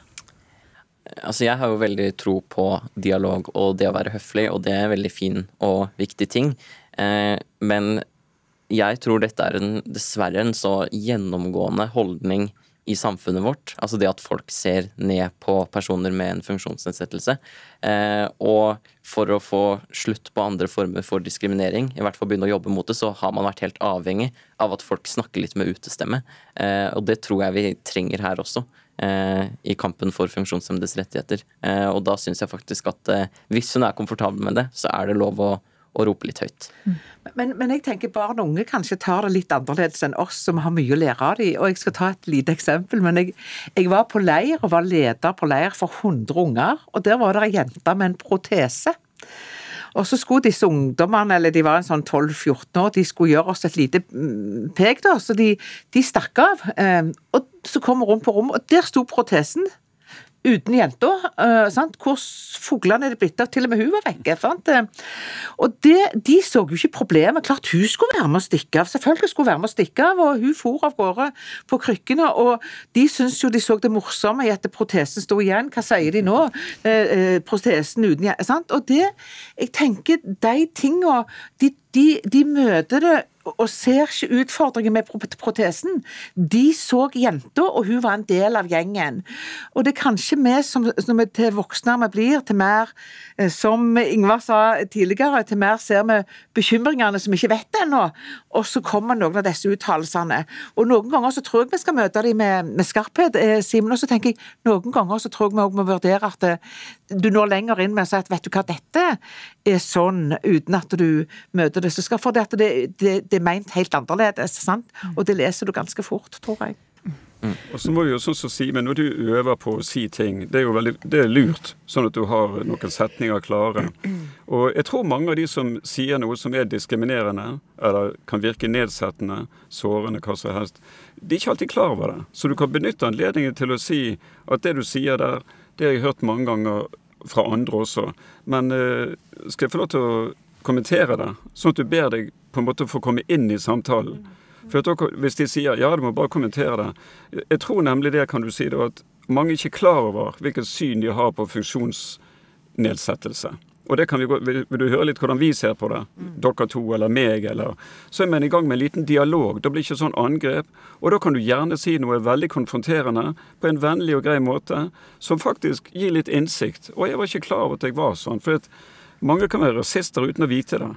Altså, jeg har jo veldig tro på dialog og det å være høflig, og det er en veldig fin og viktig ting. Eh, men jeg tror dette er en, dessverre en så gjennomgående holdning i samfunnet vårt. Altså det at folk ser ned på personer med en funksjonsnedsettelse. Eh, og for å få slutt på andre former for diskriminering, i hvert fall begynne å jobbe mot det, så har man vært helt avhengig av at folk snakker litt med utestemme. Eh, og det tror jeg vi trenger her også. Eh, I kampen for funksjonshemmedes rettigheter. Og da syns jeg faktisk at hvis hun er komfortabel med det, så er det lov å og rope litt høyt. Men, men, jeg tenker barn og unge kanskje tar det litt annerledes enn oss som har mye å lære av dem. Og jeg skal ta et lite eksempel. men jeg, jeg, var på leir og var leder på leir for 100 unger. Og der var det ei jente med en protese. Og så skulle disse ungdommene, eller de var en sånn 12-14 år, de skulle gjøre oss et lite mm, pek, da. Så de, de stakk av. Eh, og så kom vi rundt på rommet, og der sto protesen uten jenta. Uh, Hvor fuglene er det blitt av? Til og med hun var vekke. Sant? Eh, og det, De så jo ikke problemet. Klart hun skulle være med å stikke av. Selvfølgelig skulle hun være med å stikke av, og hun for av gårde på krykkene. Og de syntes jo de så det morsomme i at protesen sto igjen. Hva sier de nå? Uh, protesen uten sant? Og det Jeg tenker de tinga de, de, de møter det og ser ikke utfordringen med protesen. De så jenta, og hun var en del av gjengen. Og det er kanskje vi som, som til voksne vi blir, til mer, eh, som Ingvar sa tidligere, til mer ser vi bekymringene som vi ikke vet ennå, og så kommer noen av disse uttalelsene. Og noen ganger så tror jeg vi skal møte dem med, med skarphet, eh, Simen, og så tenker jeg noen ganger så tror jeg vi også må vurdere at det, du når lenger inn med å si at vet du hva, dette er sånn, uten at du møter det. som skal for det, det, det, det er meint helt annerledes, sant? og det leser du ganske fort, tror jeg. Mm. Og så må vi jo som si, men Når du øver på å si ting, det er jo veldig, det er lurt, sånn at du har noen setninger klare. Og jeg tror mange av de som sier noe som er diskriminerende, eller kan virke nedsettende, sårende, hva som helst, de er ikke alltid klar over det. Så du kan benytte anledningen til å si at det du sier der, det har jeg hørt mange ganger fra andre også. Men uh, skal jeg få lov til å kommentere det, sånn at du ber deg på en måte få komme inn i samtalen? For dere, Hvis de sier ja, du må bare kommentere det. Jeg tror nemlig det kan du si, det, at mange ikke er klar over hvilket syn de har på funksjonsnedsettelse. Og det kan vi vil, vil, du høre litt hvordan vi ser på det? Mm. Dere to eller meg, eller Så er man i gang med en liten dialog. Da blir det ikke sånn angrep. Og da kan du gjerne si noe veldig konfronterende på en vennlig og grei måte, som faktisk gir litt innsikt. Og jeg var ikke klar over at jeg var sånn. For mange kan være rasister uten å vite det.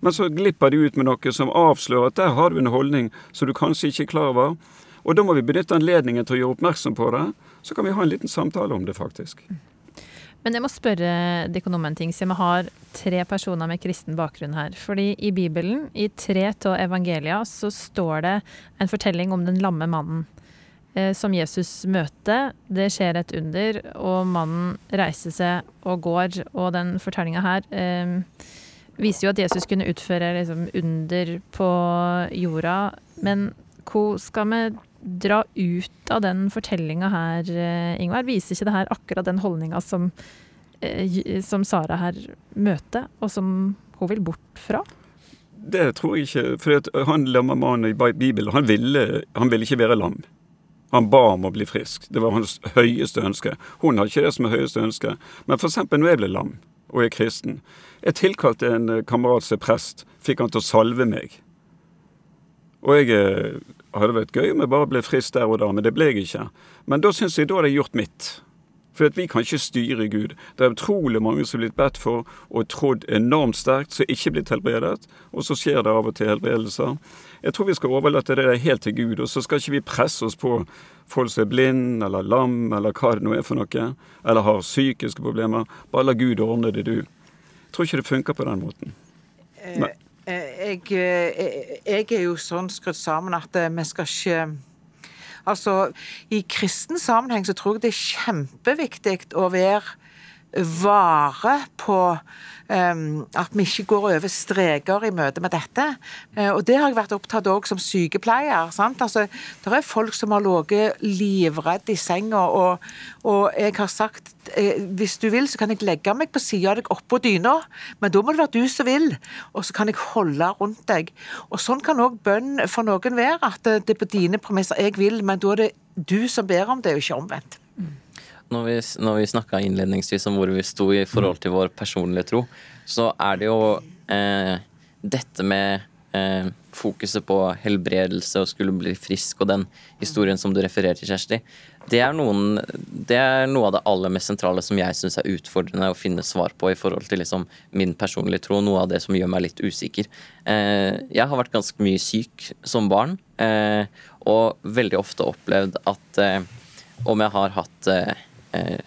Men så glipper de ut med noe som avslører at der har du en holdning som du kanskje ikke er klar over. Og da må vi benytte anledningen til å gjøre oppmerksom på det. Så kan vi ha en liten samtale om det, faktisk. Men jeg må spørre dere om en ting, siden vi har tre personer med kristen bakgrunn her. Fordi i Bibelen, i tre av evangelia, så står det en fortelling om den lamme mannen eh, som Jesus møter. Det skjer et under, og mannen reiser seg og går. Og den fortellinga her eh, viser jo at Jesus kunne utføre liksom, under på jorda. Men hvor skal vi dra ut av den fortellinga her, eh, Ingvar? Viser ikke det her akkurat den holdninga som, eh, som Sara her møter, og som hun vil bort fra? Det tror jeg ikke. For han lamme mannen i Bibelen, han ville, han ville ikke være lam. Han ba om å bli frisk. Det var hans høyeste ønske. Hun har ikke det som er høyeste ønske. Men f.eks. når jeg ble lam, og er kristen. Jeg tilkalte en kamerat som er prest, fikk han til å salve meg. Og jeg eh, hadde vært gøy om jeg bare ble frisk der og da, men det ble jeg ikke. Men da syns jeg da hadde jeg gjort mitt. For vi kan ikke styre Gud. Det er utrolig mange som er blitt bedt for og trodd enormt sterkt, som ikke er blitt helbredet. Og så skjer det av og til helbredelser. Jeg tror vi skal overlate det der helt til Gud. Og så skal ikke vi presse oss på folk som er blind eller lam eller hva det nå er for noe. Eller har psykiske problemer. Bare la Gud ordne det, du. Jeg tror ikke det funker på den måten. Men. Jeg, jeg, jeg, er jo sånn skrudd sammen at vi skal ikke Altså, I kristen sammenheng så tror jeg det er kjempeviktig å være vare på um, at vi ikke går over streker i møte med dette. Uh, og Det har jeg vært opptatt av som sykepleier. sant? Altså, Det er folk som har ligget livredde i senga, og, og, jeg har sagt uh, hvis du vil, så kan jeg legge meg på sida av deg oppå dyna, men da må det være du som vil, og så kan jeg holde rundt deg. Og Sånn kan òg bønn for noen være, at det er på dine premisser jeg vil, men da er det du som ber om det, og ikke omvendt. Når vi, når vi snakka innledningsvis om hvor vi sto i forhold til vår personlige tro, så er det jo eh, dette med eh, fokuset på helbredelse og skulle bli frisk, og den historien som du refererer til, Kjersti, det er, noen, det er noe av det aller mest sentrale som jeg syns er utfordrende å finne svar på i forhold til liksom min personlige tro, noe av det som gjør meg litt usikker. Eh, jeg har vært ganske mye syk som barn, eh, og veldig ofte opplevd at eh, om jeg har hatt Eh,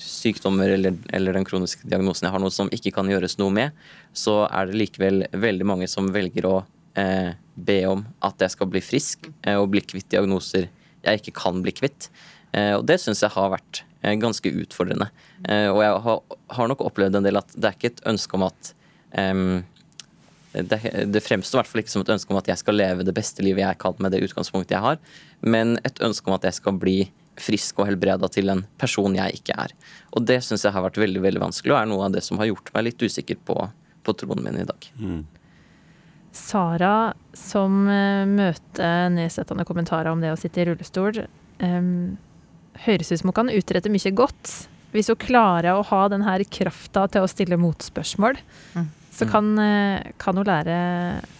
sykdommer eller, eller, den kroniske diagnosen jeg har noe som ikke kan gjøres noe med, så er det likevel veldig mange som velger å eh, be om at jeg skal bli frisk eh, og bli kvitt diagnoser jeg ikke kan bli kvitt. Eh, og det syns jeg har vært eh, ganske utfordrende. Eh, og jeg har, har, nok opplevd en del at det er ikke et ønske om at det, det, fremstår i hvert fall ikke som et ønske om at jeg skal leve det beste livet jeg kan med det utgangspunktet jeg har, men et ønske om at jeg skal bli frisk og helbreda til en person jeg ikke er. Og det syns jeg har vært veldig veldig vanskelig, og er noe av det som har gjort meg litt usikker på, på troen min i dag. Mm. Sara, som uh, møter nedsettende kommentarer om det å sitte i rullestol, um, høres ut som hun kan utrette mye godt. Hvis hun klarer å ha denne her krafta til å stille motspørsmål, mm. så kan, uh, kan, hun lære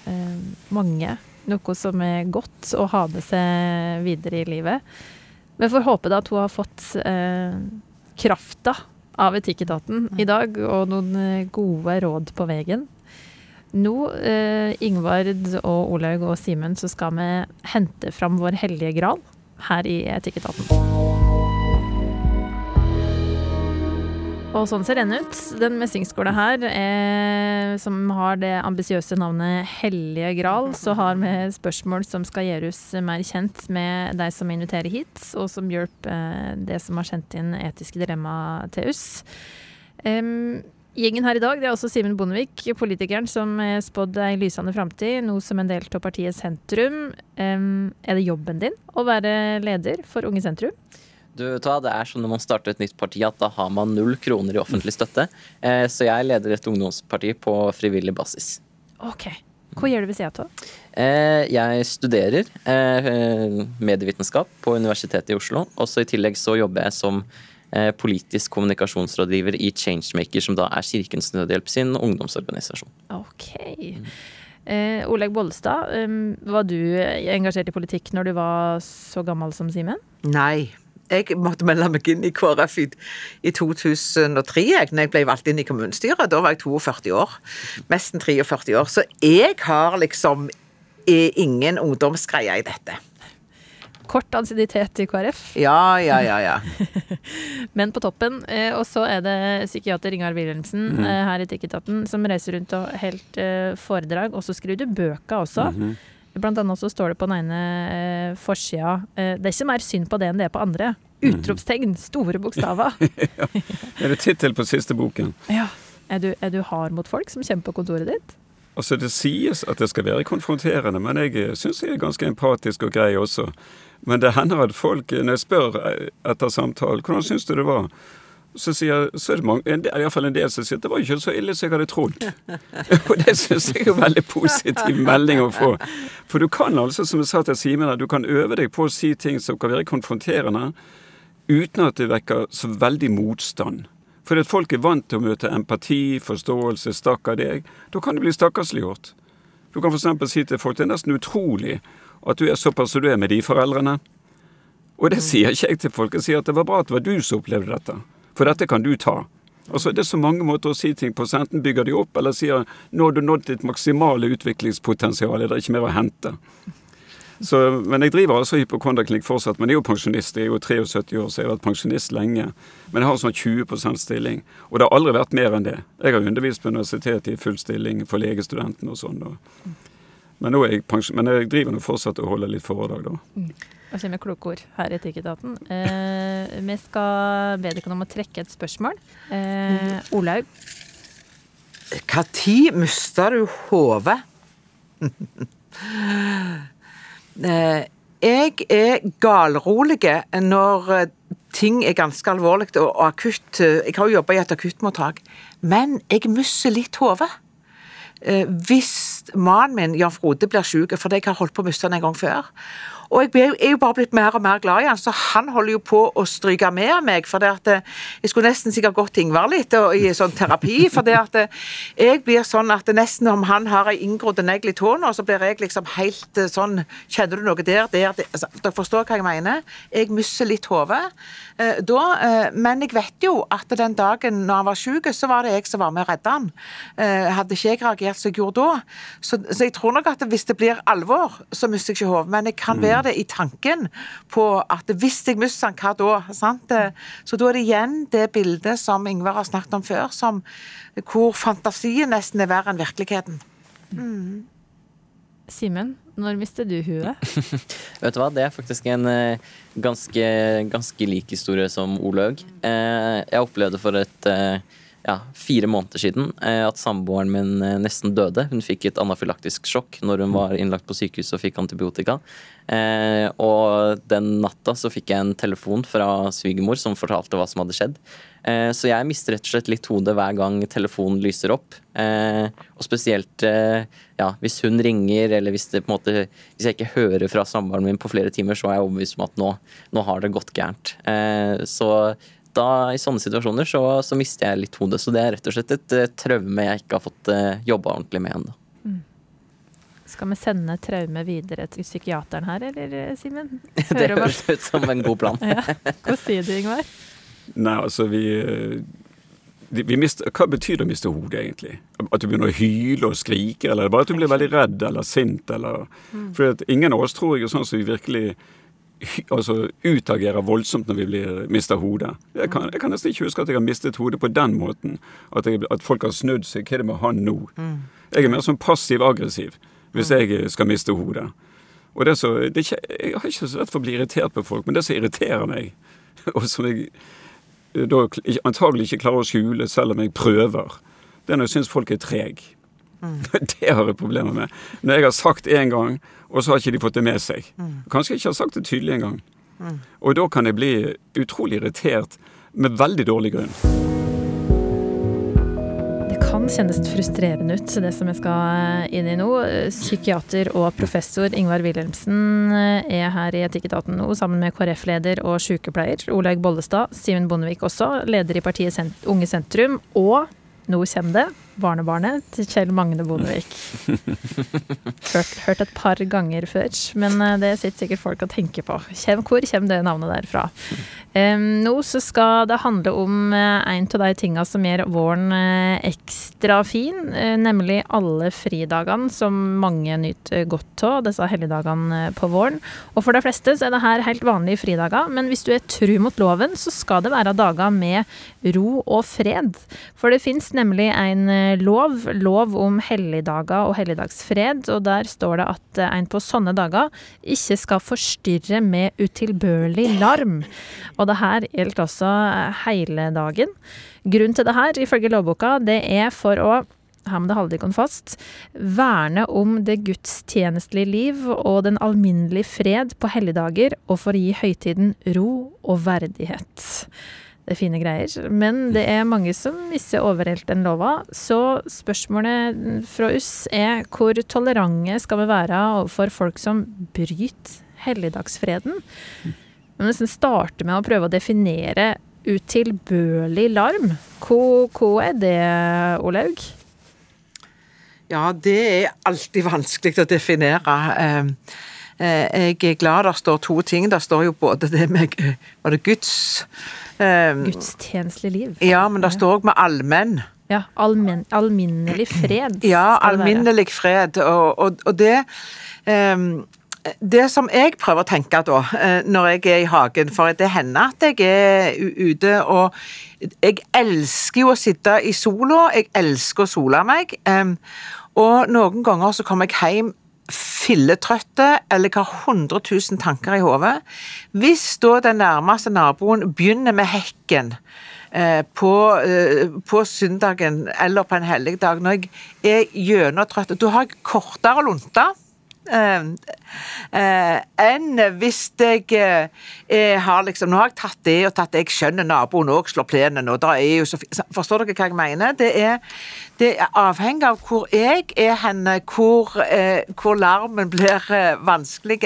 um, mange noe som er godt å ha med seg videre i livet. Vi får håpe da at hun har fått eh, krafta av Etikketaten i dag, og noen eh, gode råd på veien. Nå, eh, Ingvard og Olaug og Simen, så skal vi hente fram vår hellige gral her i Etikketaten. Og sånn ser den ut. Den messingskåla her, eh, som har det ambisiøse navnet Hellige gral, så har vi spørsmål som skal gjøre oss mer kjent med de som inviterer hit, og som hjelper eh, det som har sendt inn etiske dilemma til oss. Um, Gjengen her i dag det er også Simen Bondevik, politikeren som har spådd ei lysende framtid, nå som en del av partiet Sentrum. Um, er det jobben din å være leder for Unge Sentrum? Du, det er sånn når man starter et nytt parti at da har man null kroner i offentlig støtte. Eh, så jeg leder et ungdomsparti på frivillig basis. Ok. Hva gjør du ved sida av? Eh, jeg studerer eh, medievitenskap på Universitetet i Oslo. Også i tillegg så jobber jeg som eh, politisk kommunikasjonsrådgiver i Changemaker, som da er Kirkens Nødhjelp sin ungdomsorganisasjon. Ok. Eh, Oleg Bollestad, um, var du engasjert i politikk når du var så gammel som Simen? Nei, jeg måtte melde meg inn i KrF i, i 2003, jeg, når jeg ble valgt inn i kommunestyret. Da var jeg 42 år. Nesten 43 år. Så jeg har liksom ingen ungdomsgreie i dette. Kort ansiennitet i KrF. Ja, ja, ja. ja. Men på toppen. Eh, og så er det psykiater Ingar Wilhelmsen mm. her i Tikketaten som reiser rundt og helt eh, foredrag. Og så skriver du bøker også. Mm -hmm. Blant annet så står det på den ene eh, forsida eh, Det er ikke mer synd på det enn det er på andre. Utropstegn, store bokstaver. ja. Er det tittel på siste boken? Ja. Er du, er du, hard mot folk som kommer på kontoret ditt? Altså Det sies at det skal være konfronterende, men jeg eh, syns jeg er ganske empatisk og grei også. Men det hender at folk, når jeg spør eh, etter samtalen, hvordan syns du det var? Så, sier, så er det mange, en del, iallfall en del som sier at det var ikke så ille som jeg hadde trodd. og det syns jeg er en veldig positiv melding å få. For du kan altså, som jeg sa til Simen, du kan øve deg på å si ting som kan være konfronterende, uten at det vekker så veldig motstand. Fordi at folk er vant til å møte empati, forståelse, stakkar deg. Da kan det bli stakkarsliggjort. Du kan f.eks. si til folk det er nesten utrolig at du er såpass som du er med de foreldrene. Og det sier ikke jeg til folk. Jeg sier at det var bra at det var du som opplevde dette. For dette kan du ta. Altså, det er så mange måter å si ting på. Enten bygger de opp, eller sier nå har du nådd ditt maksimale utviklingspotensial, det er ikke mer å hente. Så, men jeg driver altså hypokondaklinikk fortsatt. Men jeg er jo pensjonist. Jeg er jo 73 år, så jeg har vært pensjonist lenge. Men jeg har sånn 20 stilling. Og det har aldri vært mer enn det. Jeg har undervist på universitetet i full stilling for legestudenten og sånn. Men, jeg men, jeg driver nå fortsatt og holder litt foredrag, da. Mm. Og kommer kloke ord her i Etikketaten. Eh, vi skal be dere om å trekke et spørsmål. Eh, Olaug? Når mista du hodet? eh, jeg er galrolig når eh, ting er ganske alvorlig og akutt. Jeg har jo jobba i et akuttmottak, men jeg mister litt hodet. Eh, hvis mannen min Jan Frode blir syk, fordi jeg har holdt på å miste han en gang før, og jeg er jo bare blitt mer og mer glad i han, så han holder jo på å stryke med meg. For det at eh, jeg skulle nesten sikkert gått til Ingvar litt og, i sånn terapi. For det at eh, jeg blir sånn at nesten om han har ei inngrodd negl i tåa, så blir jeg liksom helt eh, sånn Kjenner du noe der, der, der altså, Dere forstår hva jeg mener? Jeg mister litt hodet da. Men jeg vet jo at den dagen når han var syk, så var det jeg som var med å redde han. Hadde ikke jeg reagert som jeg gjorde da. Så, så jeg tror nok at hvis det blir alvor, så mister jeg ikke hodet. Men jeg kan være det i tanken på at hvis jeg mister den, hva da? Sant? Så da er det igjen det bildet som Ingvar har snakket om før, som, hvor fantasien nesten er verre enn virkeligheten. Mm. Simen, når mister du huet? Vet du hva, det er faktisk en uh, ganske, ganske, lik historie som Olaug. Uh, jeg opplevde for et ja, fire måneder siden eh, at samboeren min eh, nesten døde. Hun fikk et anafylaktisk sjokk når hun var innlagt på sykehus og fikk antibiotika. Eh, og den natta så fikk jeg en telefon fra svigermor som fortalte hva som hadde skjedd. Så jeg mister rett og slett litt hodet hver gang telefonen lyser opp. Og spesielt ja, hvis hun ringer, eller hvis, det, på en måte, hvis jeg ikke hører fra samboeren min på flere timer, så er jeg overbevist om at nå, nå har det gått gærent. Så da, i sånne situasjoner så, så, mister jeg litt hodet. Så det er rett og slett et uh, traume jeg ikke har fått uh, eh, jobba ordentlig med ennå. Mm. Skal vi sende traume videre til psykiateren her, eller Simen? Det høres ut som en god plan. Ja. Hva sier du, Ingvar? Nei, altså vi, eh, vi mister, Hva betyr det å miste hodet, egentlig? At du begynner å hyle og skrike, eller bare at du blir veldig redd eller sint? eller... For at ingen av oss tror jeg er sånn som vi virkelig altså, utagerer voldsomt når vi blir, mister hodet. Jeg kan, jeg kan nesten ikke huske at jeg har mistet hodet på den måten. At, jeg, at folk har snudd seg. Hva er det med han nå? Jeg er mer sånn passiv-aggressiv hvis jeg skal miste hodet. Og det er så, det ikke, Jeg har ikke så lett for å bli irritert på folk, men det som irriterer meg, og som jeg eh, da antagelig ikke klarer å skjule selv om jeg prøver, det er når jeg syns folk er treg. Det har jeg problemer med. Når jeg har sagt én gang, og så har ikke de fått det med seg. Kanskje jeg ikke har sagt det tydelig engang. Og da kan jeg bli utrolig irritert med veldig dårlig grunn. Det kan kjennes frustrerende ut, det som jeg skal inn i nå. Psykiater og professor Ingvar Wilhelmsen er her i Etikketaten nå, sammen med KrF-leder og sykepleier Olaug Bollestad. Simen Bondevik også, leder i partiet Unge Sentrum. Og nå kommer det, barnebarnet til Kjell Magne Bondevik. Hørt, hørt et par ganger før, men eh, det sitter sikkert folk og tenker på. Kjem, hvor kommer det navnet der fra? Em, nå så skal det handle om eh, en av de tinga som gjør våren eh, ekstra fin, nemlig alle fridagene som mange nyter godt av, disse helligdagene på våren. Og for de fleste så er det her helt vanlige fridager, men hvis du er tru mot loven, så skal det være dager med ro og fred. For det fins nemlig en lov, lov om helligdager og helligdagsfred, og der står det at eh, en på sånne dager ikke skal forstyrre med utilbørlig larm. Og det her gjelder også eh, hele dagen. Grunnen til det her, ifølge lovboka, det er for å her må det holde dere fast. Verne om det gudstjenestelige liv og den alminnelige fred på helligdager, og for å gi høytiden ro og verdighet. Fine greier, men det er mange som ikke overholder den lova. Så spørsmålet fra oss er hvor tolerante skal vi være overfor folk som bryter helligdagsfreden? Vi må nesten starte med å prøve å definere utilbørlig larm. Hva, hva er det, Olaug? Ja, det er alltid vanskelig å definere. Eh, eh, Jeg er glad det står to ting. Det står jo både det med Var det Guds eh, Gudstjenestelig liv. Ja, men det står òg med allmenn. Ja, almen, alminnelig fred. Ja, alminnelig fred. Og, og, og det um, Det som jeg prøver å tenke da, eh, når jeg er i hagen, for det hender at jeg er ute og Jeg elsker jo å sitte i sola, jeg elsker å sole meg. ehm, og noen ganger så kommer jeg hjem filletrøtte eller har 100 000 tanker i hodet. Hvis da den nærmeste naboen begynner med hekken eh, på, eh, på søndagen eller på en helligdag, når jeg er gjennomtrøtt, da har jeg kortere lunte. Eh, enn hvis jeg eh, eh, har liksom Nå har jeg tatt det og tatt det. Jeg skjønner naboen òg slår plenen. Og da er jo så, forstår dere hva jeg mener? Det er, det er avhengig av hvor jeg er henne, hvor, eh, hvor larmen blir eh, vanskelig.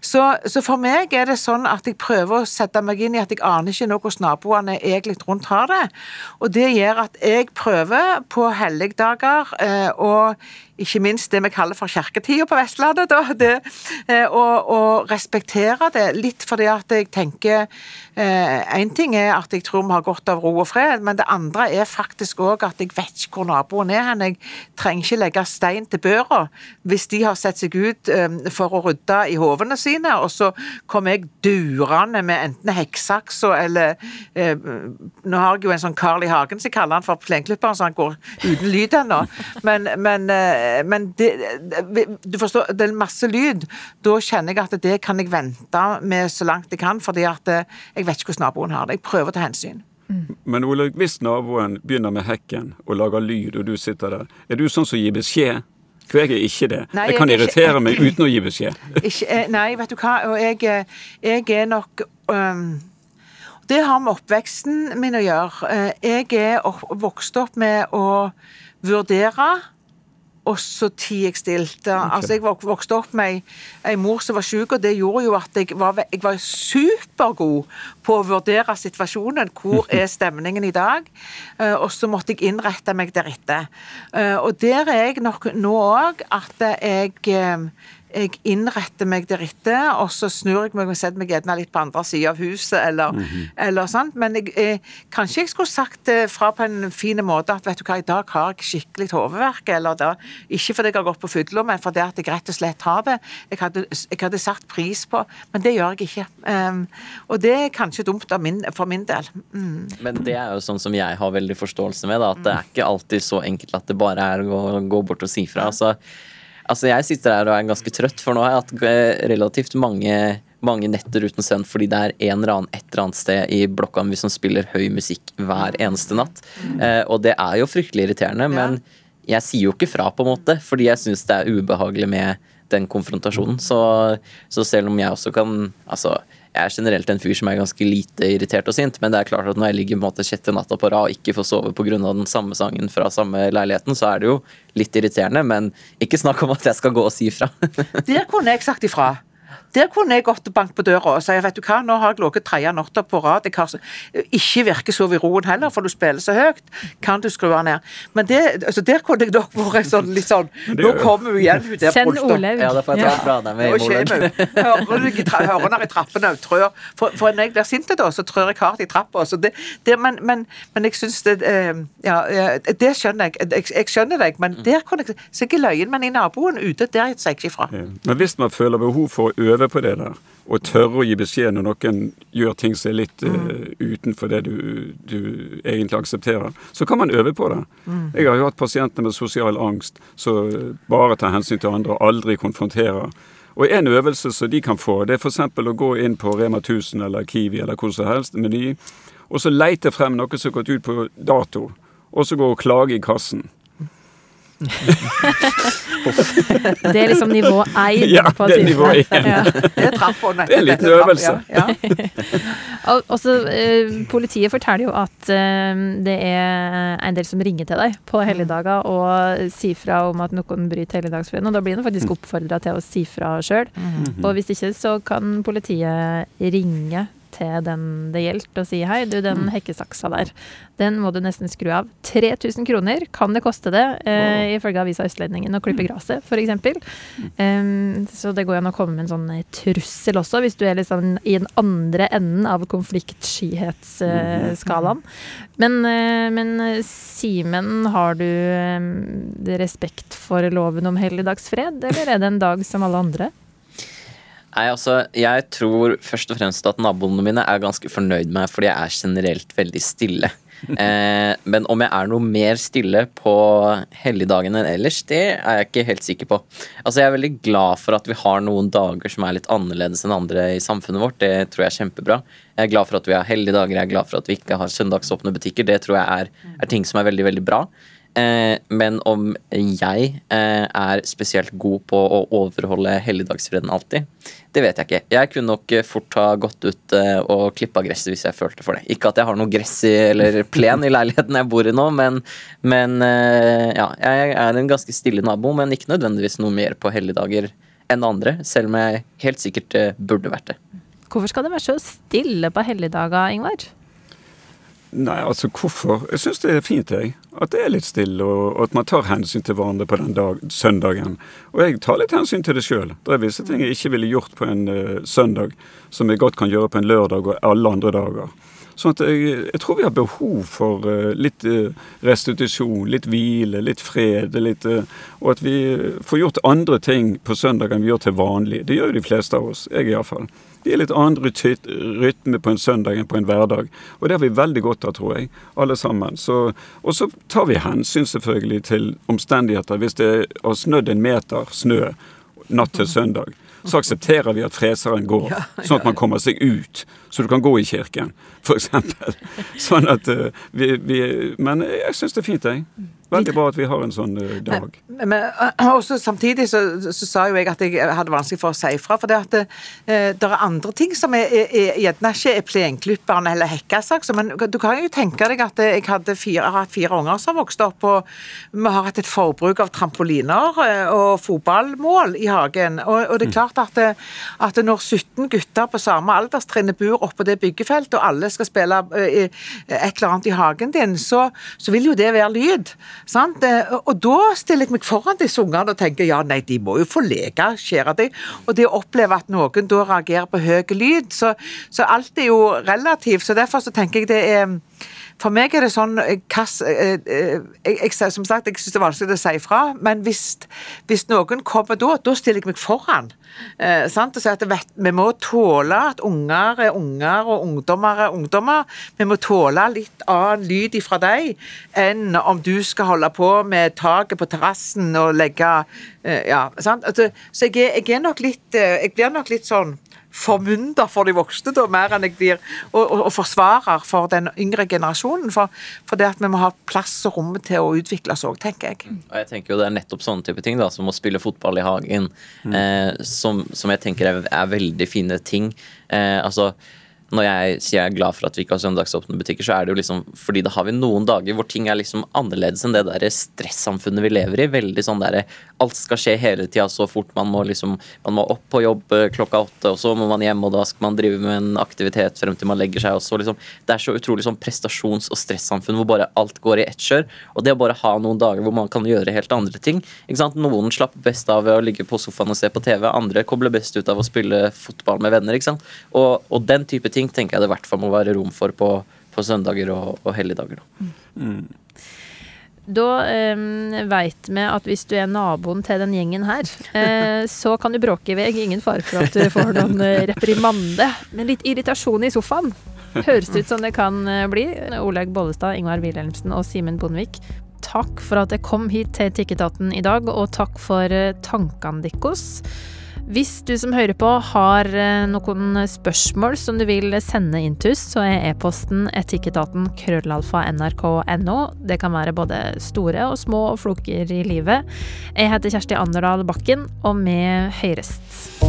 Så, så for meg er det sånn at jeg prøver å sette meg inn i at jeg aner ikke nå hvordan naboene egentlig rundt har det. Og det gjør at jeg prøver på helligdager eh, og ikke minst det vi kaller for kirketida på Vestlandet, da, det, eh, å, å respektere det. Litt fordi at jeg tenker Én ting er at jeg tror vi har godt av ro og fred, men det andre er faktisk òg at jeg vet ikke hvor naboen er hen. Jeg trenger ikke legge stein til børa hvis de har sett seg ut eh, for å rydde i hovene sine, og så kommer jeg durende med enten hekksaksa eller eh, Nå har jeg jo en sånn Carl I. Hagen, som jeg kaller han for plenklipperen, så han går uten lyd ennå. Men, men, eh, men det, du forstår, det er masse lyd. Da kjenner jeg at det kan jeg vente med så langt jeg kan, fordi at eh, jeg vet ikke hvordan naboen har det. Jeg prøver å ta hensyn. Men Olaug, hvis naboen begynner med hekken og lager lyd, og du sitter der, er du sånn som gir beskjed? For jeg er ikke det. Nei, jeg kan jeg irritere ikke- meg uten å gi beskjed. Ikke, eh, nei, vet du hva, og jeg, eh, jeg er nok um, Det har med oppveksten min å gjøre. Jeg er opp, vokst opp med å vurdere og så tid jeg stilt. Altså, jeg vokste opp med ei, mor som var syk, og det gjorde jo at jeg var, jeg var supergod på å vurdere situasjonen. Hvor er stemningen i dag? Eh, og så måtte jeg innrette meg deretter. Eh, og der er jeg nok nå òg, at jeg eh, jeg innretter meg deretter, og så snur jeg meg og setter meg gjerne litt på andre sida av huset, eller, eller sånt. Men jeg, eh, kanskje jeg skulle sagt det fra på en fin måte at vet du hva, i dag har jeg skikkelig hodeverk, eller da, ikke fordi jeg har gått på fylla, men fordi at jeg rett og slett har det. Jeg hadde, jeg hadde satt pris på, men det gjør jeg ikke. Um, og det er kanskje dumt av min, for min del. Mm. Men det er jo sånn som jeg har veldig forståelse med, da, at det er ikke alltid så enkelt at det bare er å gå, gå bort og si fra. Altså, altså jeg sitter her og er ganske trøtt, for nå har jeg hatt eh, relativt mange mange netter uten søvn fordi det er en eller annen et eller annet sted i blokka mi som spiller høy musikk hver eneste natt. Eh, og det er jo fryktelig irriterende, men jeg sier jo ikke fra, på en måte, fordi jeg syns det er ubehagelig med den konfrontasjonen. Så, så selv om jeg også kan Altså, jeg er generelt en fyr som er ganske lite irritert og sint, men det er klart at når jeg ligger på en måte sjette natta på rad og ikke får sove pga. den samme sangen fra samme leiligheten, så er det jo litt irriterende, men ikke snakk om at jeg skal gå og si ifra. Der kunne jeg sagt ifra. Der kunne jeg gått og banket på døra og sagt vet du hva, nå har jeg ligget tredje natta på rad. Jeg har ikke virker så i roen heller, for du spiller så høyt. Kan du skru ned? Men det, altså, der kunne jeg nok vært sånn, litt sånn Nå kommer hun igjen, hun der Send. Olaug. Ja, da får jeg ta fra deg med Hører når i trappene og trør. For, for når jeg blir sint, da, så trør jeg hardt i trappa. Så det, det, men, men, men jeg syns det eh, Ja, eh, det skjønner jeg. jeg. Jeg skjønner deg, men der kunne jeg Så ikke løyen, men i naboen ute, der sier jeg ikke ifra. Ja. Men hvis man føler behov for å øve på det der, og tørre å gi beskjed når noen gjør ting som er litt uh, utenfor det du, du egentlig aksepterer, så kan man øve på det. Jeg har jo hatt pasienter med sosial angst som bare tar hensyn til andre og aldri konfronterer. Og En øvelse som de kan få, det er f.eks. å gå inn på Rema 1000 eller Kiwi eller hvor som helst, Meny, og så leite frem noe som har gått ut på dato, og så gå og klage i kassen. Det er liksom nivå én Ja, det er nivå én. Ja. Det er trappa. Det er en liten øvelse. Ja, ja. Og, også, eh, politiet forteller jo at eh, det er en del som ringer til deg på helligdager og sier fra om at noen bryter helligdagsfreden, og da blir en faktisk oppfordra til å si fra sjøl. Og hvis ikke, så kan politiet ringe til den det gjelder og si hei, du, den hekkesaksa der, den må du nesten skru av. 3000 kroner kan det koste det, eh, ifølge avisa Østlendingen, å klippe gresset, f.eks. Um, så det går an å komme med en sånn eh, trussel også, hvis du er sånn i den andre enden av konfliktskyhetsskalaen. Men, eh, men eh, Simen, har du respekt for loven om helligdagsfred, eller er det en dag som alle andre? Nei, altså, Jeg tror først og fremst at naboene mine er ganske fornøyd med meg, fordi jeg er generelt veldig stille. Eh, men om jeg er noe mer stille på helligdagen enn ellers, det er jeg ikke helt sikker på. Altså, Jeg er veldig glad for at vi har noen dager som er litt annerledes enn andre i samfunnet vårt. Det tror jeg er kjempebra. Jeg er glad for at vi har helligdager, jeg er glad for at vi ikke har søndagsåpne butikker. Det tror jeg er, er ting som er veldig, veldig bra. Eh, men om jeg eh, er spesielt god på å overholde helligdagsfreden alltid, det vet jeg ikke. Jeg kunne nok fort ha gått ut eh, og klippa gresset hvis jeg følte for det. Ikke at jeg har noe gress i, eller plen i leiligheten jeg bor i nå, men, men ja, jeg er en ganske stille nabo, men ikke nødvendigvis noe mer på helligdager enn andre, selv om jeg helt sikkert burde vært det. Hvorfor skal det være så stille på helligdager, Ingvar? Nei, altså hvorfor? Jeg syns det er fint, jeg. At det er litt stille, og at man tar hensyn til hverandre på den dag, søndagen. Og jeg tar litt hensyn til det sjøl. Det er visse ting jeg ikke ville gjort på en uh, søndag, som jeg godt kan gjøre på en lørdag og alle andre dager. Sånn at jeg, jeg tror vi har behov for eh, litt eh, restitusjon, litt hvile, litt fred. Litt, eh, og at vi får gjort andre ting på søndag enn vi gjør til vanlig. Det gjør jo de fleste av oss. Jeg iallfall. Det er litt annen rytme på en søndag enn på en hverdag. Og det har vi veldig godt av, tror jeg, alle sammen. Så, og så tar vi hensyn selvfølgelig til omstendigheter. Hvis det har snødd en meter snø natt til søndag, så aksepterer vi at freseren går, sånn at man kommer seg ut. Så du kan gå i kirken, f.eks. Sånn at eh, vi, vi Men jeg syns det er fint, jeg. Veldig bra at vi har en sånn eh, dag. Men, men også samtidig så, så, sa jo jeg at jeg hadde vanskelig for å si ifra. For det at det, eh, det er andre ting som er, er, gjerne ikke er plenklipperen eller hekkasak. Men du kan jo tenke deg at jeg hadde fire, har hatt fire unger som har vokst opp, og vi har hatt et forbruk av trampoliner eh, og fotballmål i hagen. Og, og det er klart at, det, at når 17 gutter på samme alderstrinn bor oppå det byggefeltet, og alle skal spille et eller annet i hagen din, så, så vil jo det være lyd. Sant? Eh, og da stiller jeg meg foran disse ungene og tenker ja, nei, de må jo få leke, skjære deg. Og det å oppleve at noen da reagerer på høy lyd, så, så alt er jo relativt. Så derfor så tenker jeg det er for meg er det sånn eh, kass, eh, eh, jeg, Som sagt, jeg syns det er vanskelig å si fra, men hvis, hvis noen kommer da, da stiller jeg meg foran. Eh, sant? Og at vet, Vi må tåle at unger er unger og ungdommer er ungdommer. Vi må tåle litt annen lyd fra deg enn om du skal holde på med taket på terrassen og legge eh, Ja, sant? Altså, så jeg, jeg, er nok litt Jeg blir nok litt sånn formynder for de voksne, da, mer enn jeg blir og, og, og forsvarer for den yngre generasjonen. For, for, det at vi må ha plass og rom til å utvikle oss òg, tenker jeg. Og jeg tenker jo Det er nettopp sånne type ting, da, som å spille fotball i hagen, mm. eh, som, som, jeg tenker er, er veldig fine ting. Eh, altså når jeg sier jeg er glad for at vi ikke har søndagsåpne butikker, så er det jo liksom fordi da har vi noen dager hvor ting er liksom annerledes enn det der stressamfunnet vi lever i. Veldig sånn der alt skal skje hele tida så fort. Man må liksom man må opp på jobb eh, klokka åtte, og så må man hjem, og da skal man drive med en aktivitet frem til man legger seg. og så liksom, Det er så utrolig sånn prestasjons- og stressamfunn hvor bare alt går i ett kjør. Og det å bare ha noen dager hvor man kan gjøre helt andre ting. Noen slapper best av ved å ligge på sofaen og se på TV, andre kobler best ut av å spille fotball med venner. Og, og den type ting tenker jeg det i hvert fall må være rom for på, på søndager og, og helligdager. Mm. Da um, veit vi at hvis du er naboen til den gjengen her, uh, så kan du bråke i vei. Ingen fare for at du får noen uh, reprimande. Men litt irritasjon i sofaen høres det ut som det kan uh, bli. Olaug Bollestad, Ingvar Wilhelmsen og Simen Bondevik, takk for at jeg kom hit til Tikketaten i dag, og takk for tankene deres. Hvis du som hører på har eh, noen spørsmål som du vil sende inn til oss, så er e-posten etikketaten krøllalfa nrk.no. Det kan være både store og små floker i livet. Jeg heter Kjersti Anderdal Bakken, og vi Høyrest.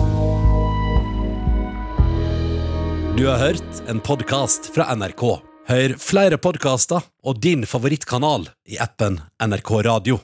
Du har hørt en podkast fra NRK. Hør flere podkaster og din favorittkanal i appen NRK Radio.